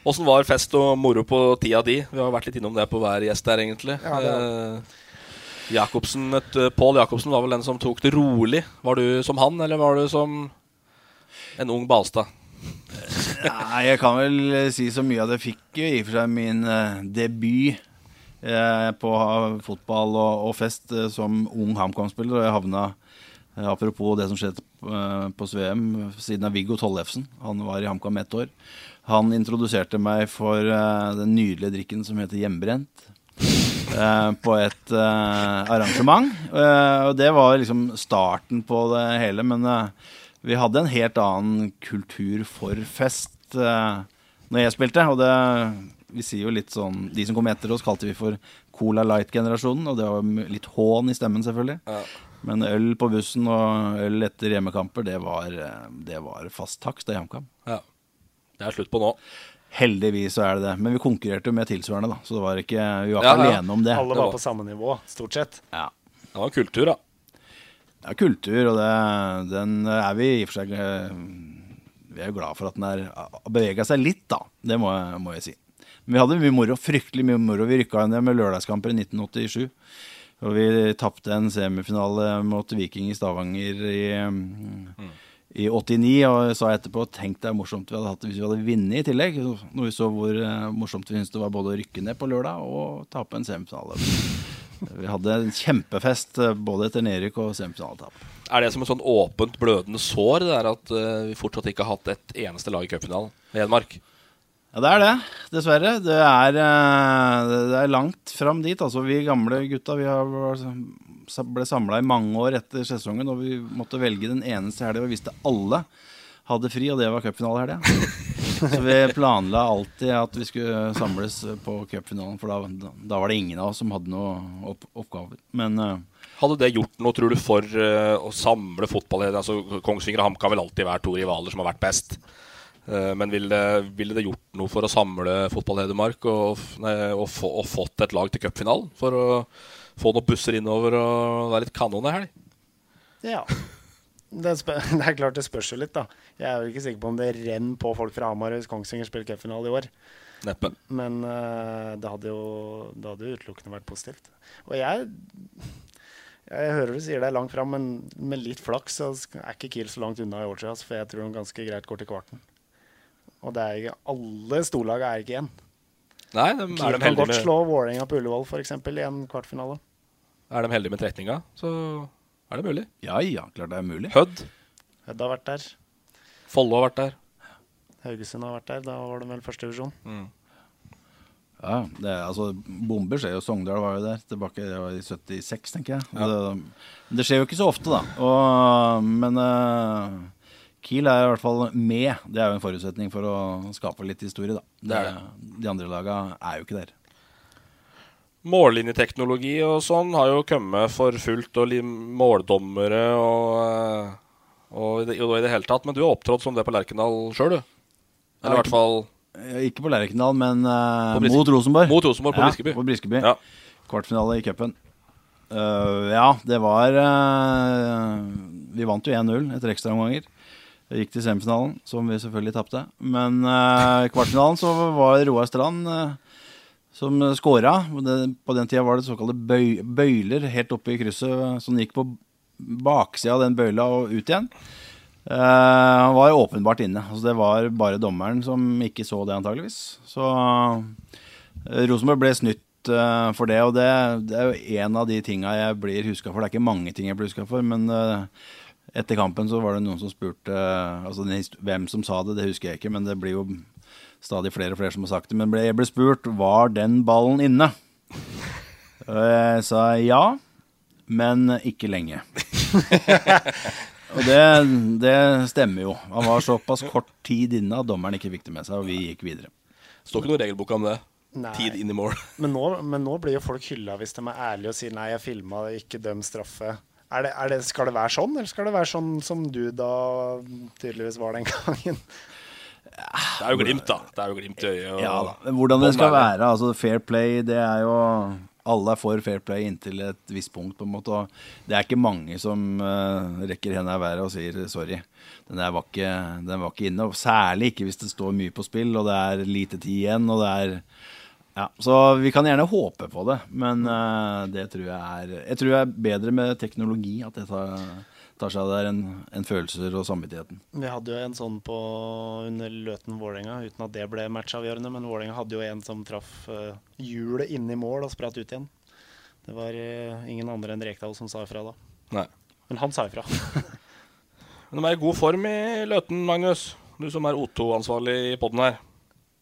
[SPEAKER 3] Åssen var fest og moro på tida di? Vi har vært litt innom det på hver gjest der, egentlig.
[SPEAKER 2] Ja, det
[SPEAKER 3] Eh, Jacobsen, et, Pål Jacobsen var vel den som tok det rolig. Var du som han, eller var du som en ung Balstad?
[SPEAKER 4] Nei, jeg kan vel eh, si så mye at jeg fikk jo i og for seg min eh, debut eh, på fotball og, og fest som ung HamKam-spiller. Og jeg havna, apropos det som skjedde på Sveum, siden av Viggo Tollefsen. Han var i HamKam ett år. Han introduserte meg for uh, den nydelige drikken som heter hjemmebrent. Uh, på et uh, arrangement. Og det var liksom starten på det hele. Men vi hadde en helt annen kultur for fest uh, når jeg spilte. Og det, vi sier jo litt sånn De som kom etter oss, kalte vi for Cola Light-generasjonen. Og det var litt hån i stemmen, selvfølgelig.
[SPEAKER 3] Ja.
[SPEAKER 4] Men øl på bussen og øl etter hjemmekamper, det var, det var fast takst av HamKam.
[SPEAKER 3] Ja. Det er slutt på nå.
[SPEAKER 4] Heldigvis så er det det. Men vi konkurrerte med tilsvarende, da. Så det var ikke, vi var ikke
[SPEAKER 3] ja.
[SPEAKER 4] alene om det.
[SPEAKER 2] Alle
[SPEAKER 3] det
[SPEAKER 2] var
[SPEAKER 3] var-
[SPEAKER 2] på samme nivå, stort sett.
[SPEAKER 4] Ja.
[SPEAKER 3] Det var kultur, da.
[SPEAKER 4] Ja, kultur, og det, den er vi i og for seg eh, Vi er jo glad for at den er har bevega seg litt, da. Det må, jeg- må jeg si. Men vi hadde mye moro, fryktelig mye moro. Vi rykka ned med lørdagskamper i 1987. Og vi tapte en semifinale mot Viking i Stavanger i, mm, i 89. Og sa etterpå tenk deg hvor morsomt vi hadde hatt det hvis vi hadde vunnet i tillegg. Når vi så hvor eh, morsomt vi syntes det var både å rykke ned på lørdag og tape en semifinale. Vi hadde en kjempefest eh, både etter nedrykk og semifinaletap.
[SPEAKER 3] Er det som et sånn åpent, blødende sår, det der at eh, vi fortsatt ikke har hatt et eneste lag i cupfinalen? Hedmark.
[SPEAKER 4] Ja, det er det, dessverre. Det er, eh, det er langt fram dit. Altså, vi gamle gutta vi har, ble samla i mange år etter sesongen, og vi måtte velge den eneste helga vi visste alle hadde fri, og det var cupfinalehelga. *laughs* Så vi planla alltid at vi skulle samles på cupfinalen, for da, da var det ingen av oss som hadde noen opp, oppgaver. Men eh,
[SPEAKER 3] Hadde det gjort noe, tror du, for eh, å samle fotball altså, Kongsvinger og HamKam vil alltid være to rivaler som har vært best. Eh, men ville det, ville det gjort noe for å samle fotball Hedmark og, og, få, og fått et lag til cupfinalen? For å få noen busser innover og være litt kanon ei helg?
[SPEAKER 2] Ja. Det, *laughs* det er klart det spørs jo litt, da. Jeg er jo ikke sikker på om det renner på folk fra Hamar hvis Kongsvinger spiller cupfinale i år.
[SPEAKER 3] Neppe.
[SPEAKER 2] Men uh, det hadde jo det hadde jo utelukkende vært positivt. Og jeg jeg hører du sier det er langt fram, men med litt flaks så er ikke Kiel så langt unna i år siden. altså, For jeg tror de ganske greit går til kvarten. Og det er ikke, alle storlag er ikke igjen.
[SPEAKER 3] Nei, de, er de
[SPEAKER 2] kan godt
[SPEAKER 3] med
[SPEAKER 2] slå Vålerenga på Ullevål eksempel, i en kvartfinale.
[SPEAKER 3] Er de heldige med trekninga, så er det mulig.
[SPEAKER 4] Ja ja, klart det er mulig.
[SPEAKER 3] Hødd.
[SPEAKER 2] Hødd har vært der.
[SPEAKER 3] Follo har vært der.
[SPEAKER 2] Haugesund har vært der. Da var de vel førstedivisjon.
[SPEAKER 3] Mm.
[SPEAKER 4] Ja, det er, altså Bomber skjer jo. Sogndal var jo der tilbake det var i 76, tenker jeg.
[SPEAKER 3] Ja.
[SPEAKER 4] Det, det skjer jo ikke så ofte, da. Og, men eh, Kiel er i hvert fall med. Det er jo en forutsetning for å skape litt historie, da.
[SPEAKER 3] Er
[SPEAKER 4] De andre laga er jo ikke der.
[SPEAKER 3] Mållinjeteknologi og sånn har jo kommet for fullt, og måldommere og, eh, og, i det, og i det hele tatt. Men du har opptrådt som det på Lerkendal sjøl, du? Eller i hvert fall
[SPEAKER 4] Ikke på Lerkendal, men uh,
[SPEAKER 3] På
[SPEAKER 4] mot Rosenborg.
[SPEAKER 3] Mot Rosenborg på
[SPEAKER 4] ja,
[SPEAKER 3] Briskeby.
[SPEAKER 4] På Briskeby.
[SPEAKER 3] Ja.
[SPEAKER 4] Kvartfinale i cupen. Uh, ja, det var uh, Vi vant jo 1-0 etter ekstraomganger. Gikk til semifinalen, som vi selvfølgelig tapte. Men eh, i kvartfinalen så var Roar Strand eh, som scora. På den tida var det såkalte bøy bøyler helt oppe i krysset som gikk på baksida av den bøyla og ut igjen. Eh, han var åpenbart inne. Altså, det var bare dommeren som ikke så det, antageligvis. Så Rosenborg ble snytt for det, og det, det er jo en av de tinga jeg blir huska for. Det er ikke mange ting jeg blir huska for, men etter kampen så var det noen som spurte altså Hvem som sa det, det husker jeg ikke, men det blir jo stadig flere og flere som har sagt det. Men ble, jeg ble spurt var den ballen inne. Og jeg sa ja, men ikke lenge. Og det, det stemmer jo. Han var såpass kort tid inne at dommeren ikke fikk det med seg, og vi gikk videre.
[SPEAKER 3] Står ikke noe regelboka om det.
[SPEAKER 2] Nei.
[SPEAKER 3] Tid inn i mål.
[SPEAKER 2] Men nå, men nå blir jo folk hylla hvis de er ærlige og sier 'nei, jeg filma, ikke døm straffe'. Er det, er det, skal det være sånn, eller skal det være sånn som du da tydeligvis var den *laughs* gangen?
[SPEAKER 3] Det er jo glimt, da. Det er jo glimt i øyet.
[SPEAKER 4] Ja. Men hvordan det skal være, altså fair play, det er jo Alle er for fair play inntil et visst punkt, på en måte. Og det er ikke mange som uh, rekker henda i været og sier sorry. Den der var ikke, den var ikke inne. Og særlig ikke hvis det står mye på spill, og det er lite tid igjen, og det er ja, Så vi kan gjerne håpe på det, men uh, det tror jeg er Jeg tror det er bedre med teknologi, at det tar, tar seg av det, enn en følelser og samvittigheten.
[SPEAKER 2] Vi hadde jo en sånn på under Løten-Vålerenga, uten at det ble matchavgjørende. Men Vålerenga hadde jo en som traff uh, hjulet inne i mål og spratt ut igjen. Det var uh, ingen andre enn Rekdal som sa ifra da.
[SPEAKER 3] Nei.
[SPEAKER 2] Men han sa ifra. *laughs*
[SPEAKER 3] Men de er i god form i Løten, Magnus. Du som er O2-ansvarlig i poden her.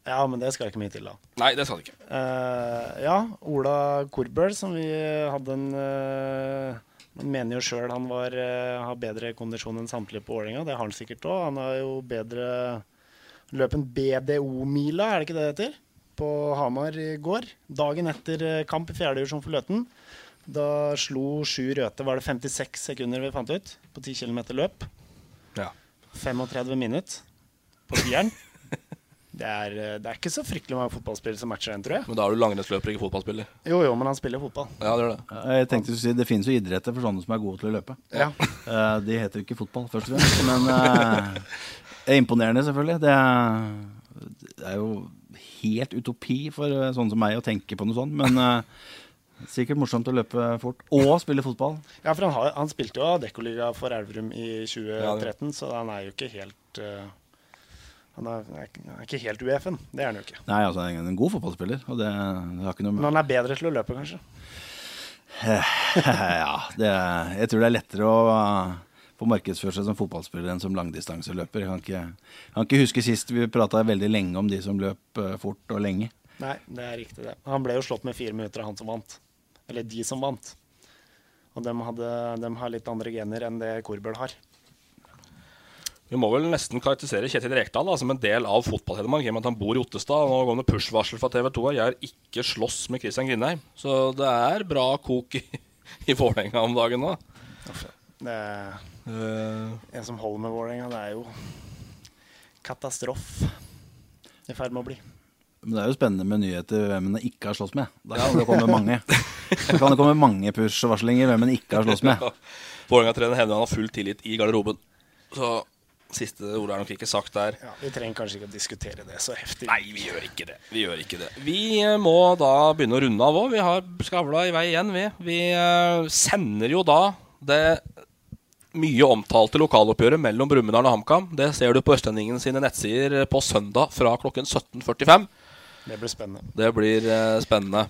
[SPEAKER 2] Ja, men det skal ikke mye til, da.
[SPEAKER 3] Nei, det skal det ikke.
[SPEAKER 2] Uh, ja, Ola Korbøl, som vi hadde en uh, Man mener jo sjøl han var, uh, har bedre kondisjon enn samtlige på Ålinga. Det har han sikkert òg. Han har jo bedre løp en BDO-mila, er det ikke det det heter? På Hamar i går. Dagen etter kamp i fjerdedivisjon for Løten. Da slo sju røte, var det 56 sekunder vi fant ut, på 10 km løp.
[SPEAKER 3] Ja.
[SPEAKER 2] 35 minutter på tieren. Det er, eh, det er ikke så fryktelig mange fotballspillere som matcher den, tror jeg.
[SPEAKER 3] Men da er du langrennsløper, ikke fotballspiller.
[SPEAKER 2] Jo, jo, men han spiller fotball.
[SPEAKER 3] Ja, det gjør det.
[SPEAKER 4] Jeg tenkte å si Det finnes jo idretter for sånne som er gode til å løpe.
[SPEAKER 2] Ja. *laughs*
[SPEAKER 4] Eh, de heter jo ikke fotball, først og fremst. Men eh, det er imponerende, selvfølgelig. Det er, det er jo helt utopi for sånne som meg å tenke på noe sånt. Men sikkert morsomt å løpe fort. Og spille fotball.
[SPEAKER 2] Ja, for han, har, han spilte jo Adeccoliga for Elverum i
[SPEAKER 3] Ja,
[SPEAKER 2] 2013, så han er jo ikke helt eh, Han er, er, ikke- helt UEF-en. Det er han jo ikke.
[SPEAKER 4] Nei, altså, han er en god fotballspiller. Og det, det har ikke noe
[SPEAKER 2] Men han er bedre til å løpe, kanskje. *laughs*
[SPEAKER 4] Ja, det, jeg tror det er lettere å uh, få markedsføre seg som fotballspiller enn som langdistanseløper. Jeg kan ikke, kan ikke huske sist vi prata veldig lenge om de som løp uh, fort og lenge.
[SPEAKER 2] Nei, det er riktig, det. Han ble jo slått med fire minutter av han som vant. Eller de som vant. Og de, hadde, dem har litt andre gener enn det Korbøl har.
[SPEAKER 3] Vi må vel nesten karakterisere Kjetil Rekdal da, som en del av fotball-Hedmark, i og med at han bor i Ottestad. Nå går det push-varsel fra TV 2 at jeg har ikke slåss med Kristian Grindheim. Så det er bra kok i, i Vålerenga om dagen nå.
[SPEAKER 2] Det er
[SPEAKER 3] uh,
[SPEAKER 2] en som holder med Vålerenga. Det er jo katastrofe i ferd med å bli.
[SPEAKER 4] Men det er jo spennende med nyheter hvem en ikke har slåss med. Da kan det komme mange Da kan det komme mange push-varslinger hvem en ikke har slåss med. *laughs*
[SPEAKER 3] Vålerenga-trener hevder han har full tillit i garderoben. Så siste ordet er nok ikke sagt der.
[SPEAKER 2] Ja, vi trenger kanskje ikke å diskutere det så heftig.
[SPEAKER 3] Nei, vi gjør ikke det. Vi gjør ikke det. Vi eh, må da begynne å runde av òg. Vi har skavla i vei igjen, vi. Vi eh, sender jo da det mye omtalte lokaloppgjøret mellom Brumunddal og HamKam. Det ser du på Østlendingen sine nettsider på søndag fra klokken 17.45.
[SPEAKER 2] Det blir spennende.
[SPEAKER 3] Det blir eh, spennende.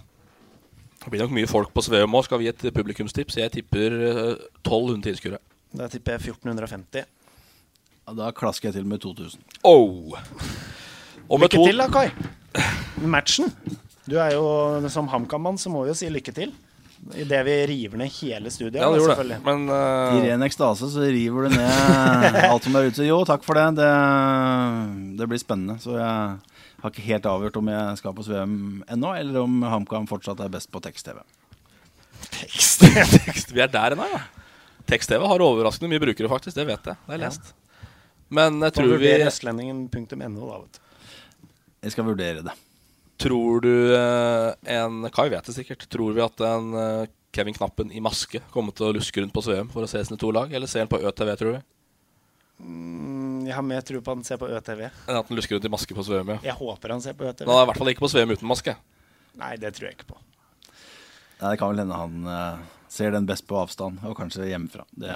[SPEAKER 3] Det blir nok mye folk på Sveum òg. Skal vi gi et publikumstips? Jeg tipper eh, 1200 tilskuere.
[SPEAKER 2] Da tipper jeg 1450.
[SPEAKER 4] Ja, da klasker jeg til med 2000.
[SPEAKER 3] Oh. Og med
[SPEAKER 2] lykke
[SPEAKER 3] to-
[SPEAKER 2] til da, Kai. Matchen. Du er jo som HamKam-mann, så må vi jo si lykke til. Idet vi river ned hele studioet.
[SPEAKER 3] Ja, det gjorde det. Men uh...
[SPEAKER 4] I ren ekstase så river du ned *laughs* alt som er ute. Jo, takk for det. det. Det blir spennende. Så jeg har ikke helt avgjort om jeg skal på VM ennå, eller om HamKam fortsatt er best på tekst-TV.
[SPEAKER 3] Tekst. *laughs* Vi er der ennå, ja. Tekst-TV har overraskende mye brukere, faktisk. Det vet jeg. Det har jeg
[SPEAKER 2] Ja.
[SPEAKER 3] Men jeg tror vi
[SPEAKER 2] vurdere østlendingen.no, da, vet du.
[SPEAKER 4] Jeg skal vurdere det.
[SPEAKER 3] Tror du eh, en Kai vet det sikkert. Tror vi at en eh, Kevin Knappen i maske kommer til å luske rundt på Sveum for å se sine to lag? Eller ser han på ØTV, tror vi?
[SPEAKER 2] Mm, Jeg har mer tro på at han ser på ØTV.
[SPEAKER 3] Enn at han lusker rundt i maske på Sveum, ja.
[SPEAKER 2] Jeg håper han ser på ØTV.
[SPEAKER 3] Men han er i hvert fall ikke på Sveum uten maske.
[SPEAKER 2] Nei, det tror jeg ikke på.
[SPEAKER 4] Nei, det kan vel hende han eh, ser den best på avstand, og kanskje hjemmefra. Det,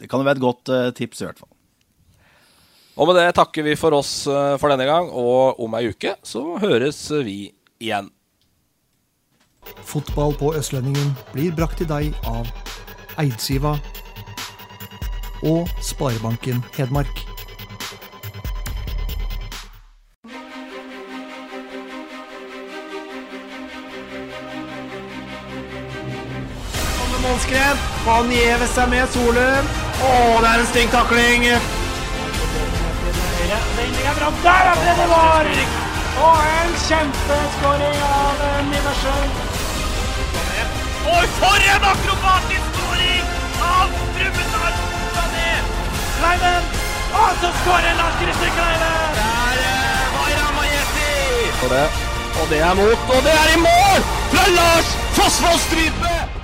[SPEAKER 4] det kan jo være et godt tips, i hvert fall.
[SPEAKER 3] Og med det takker vi for oss eh, for denne gang, og om ei uke så høres vi igjen.
[SPEAKER 1] Fotball på Østlendingen blir brakt til deg av Eidsiva og Sparebanken Hedmark.
[SPEAKER 7] Målskred. Han gjever seg med Solum. Å, det er en stygg takling. Den er bra. Der er det var! Og en kjempeskåring av eh, Niversen. Oi, for en akrobatisk skåring av Brumunddal! Kleiven! Og så skårer Lars Christer Kleiven! Der er var Ramajeti!
[SPEAKER 3] Det.
[SPEAKER 7] Og det er mot, og det er i mål! Fra Lars Fossvoll Strype!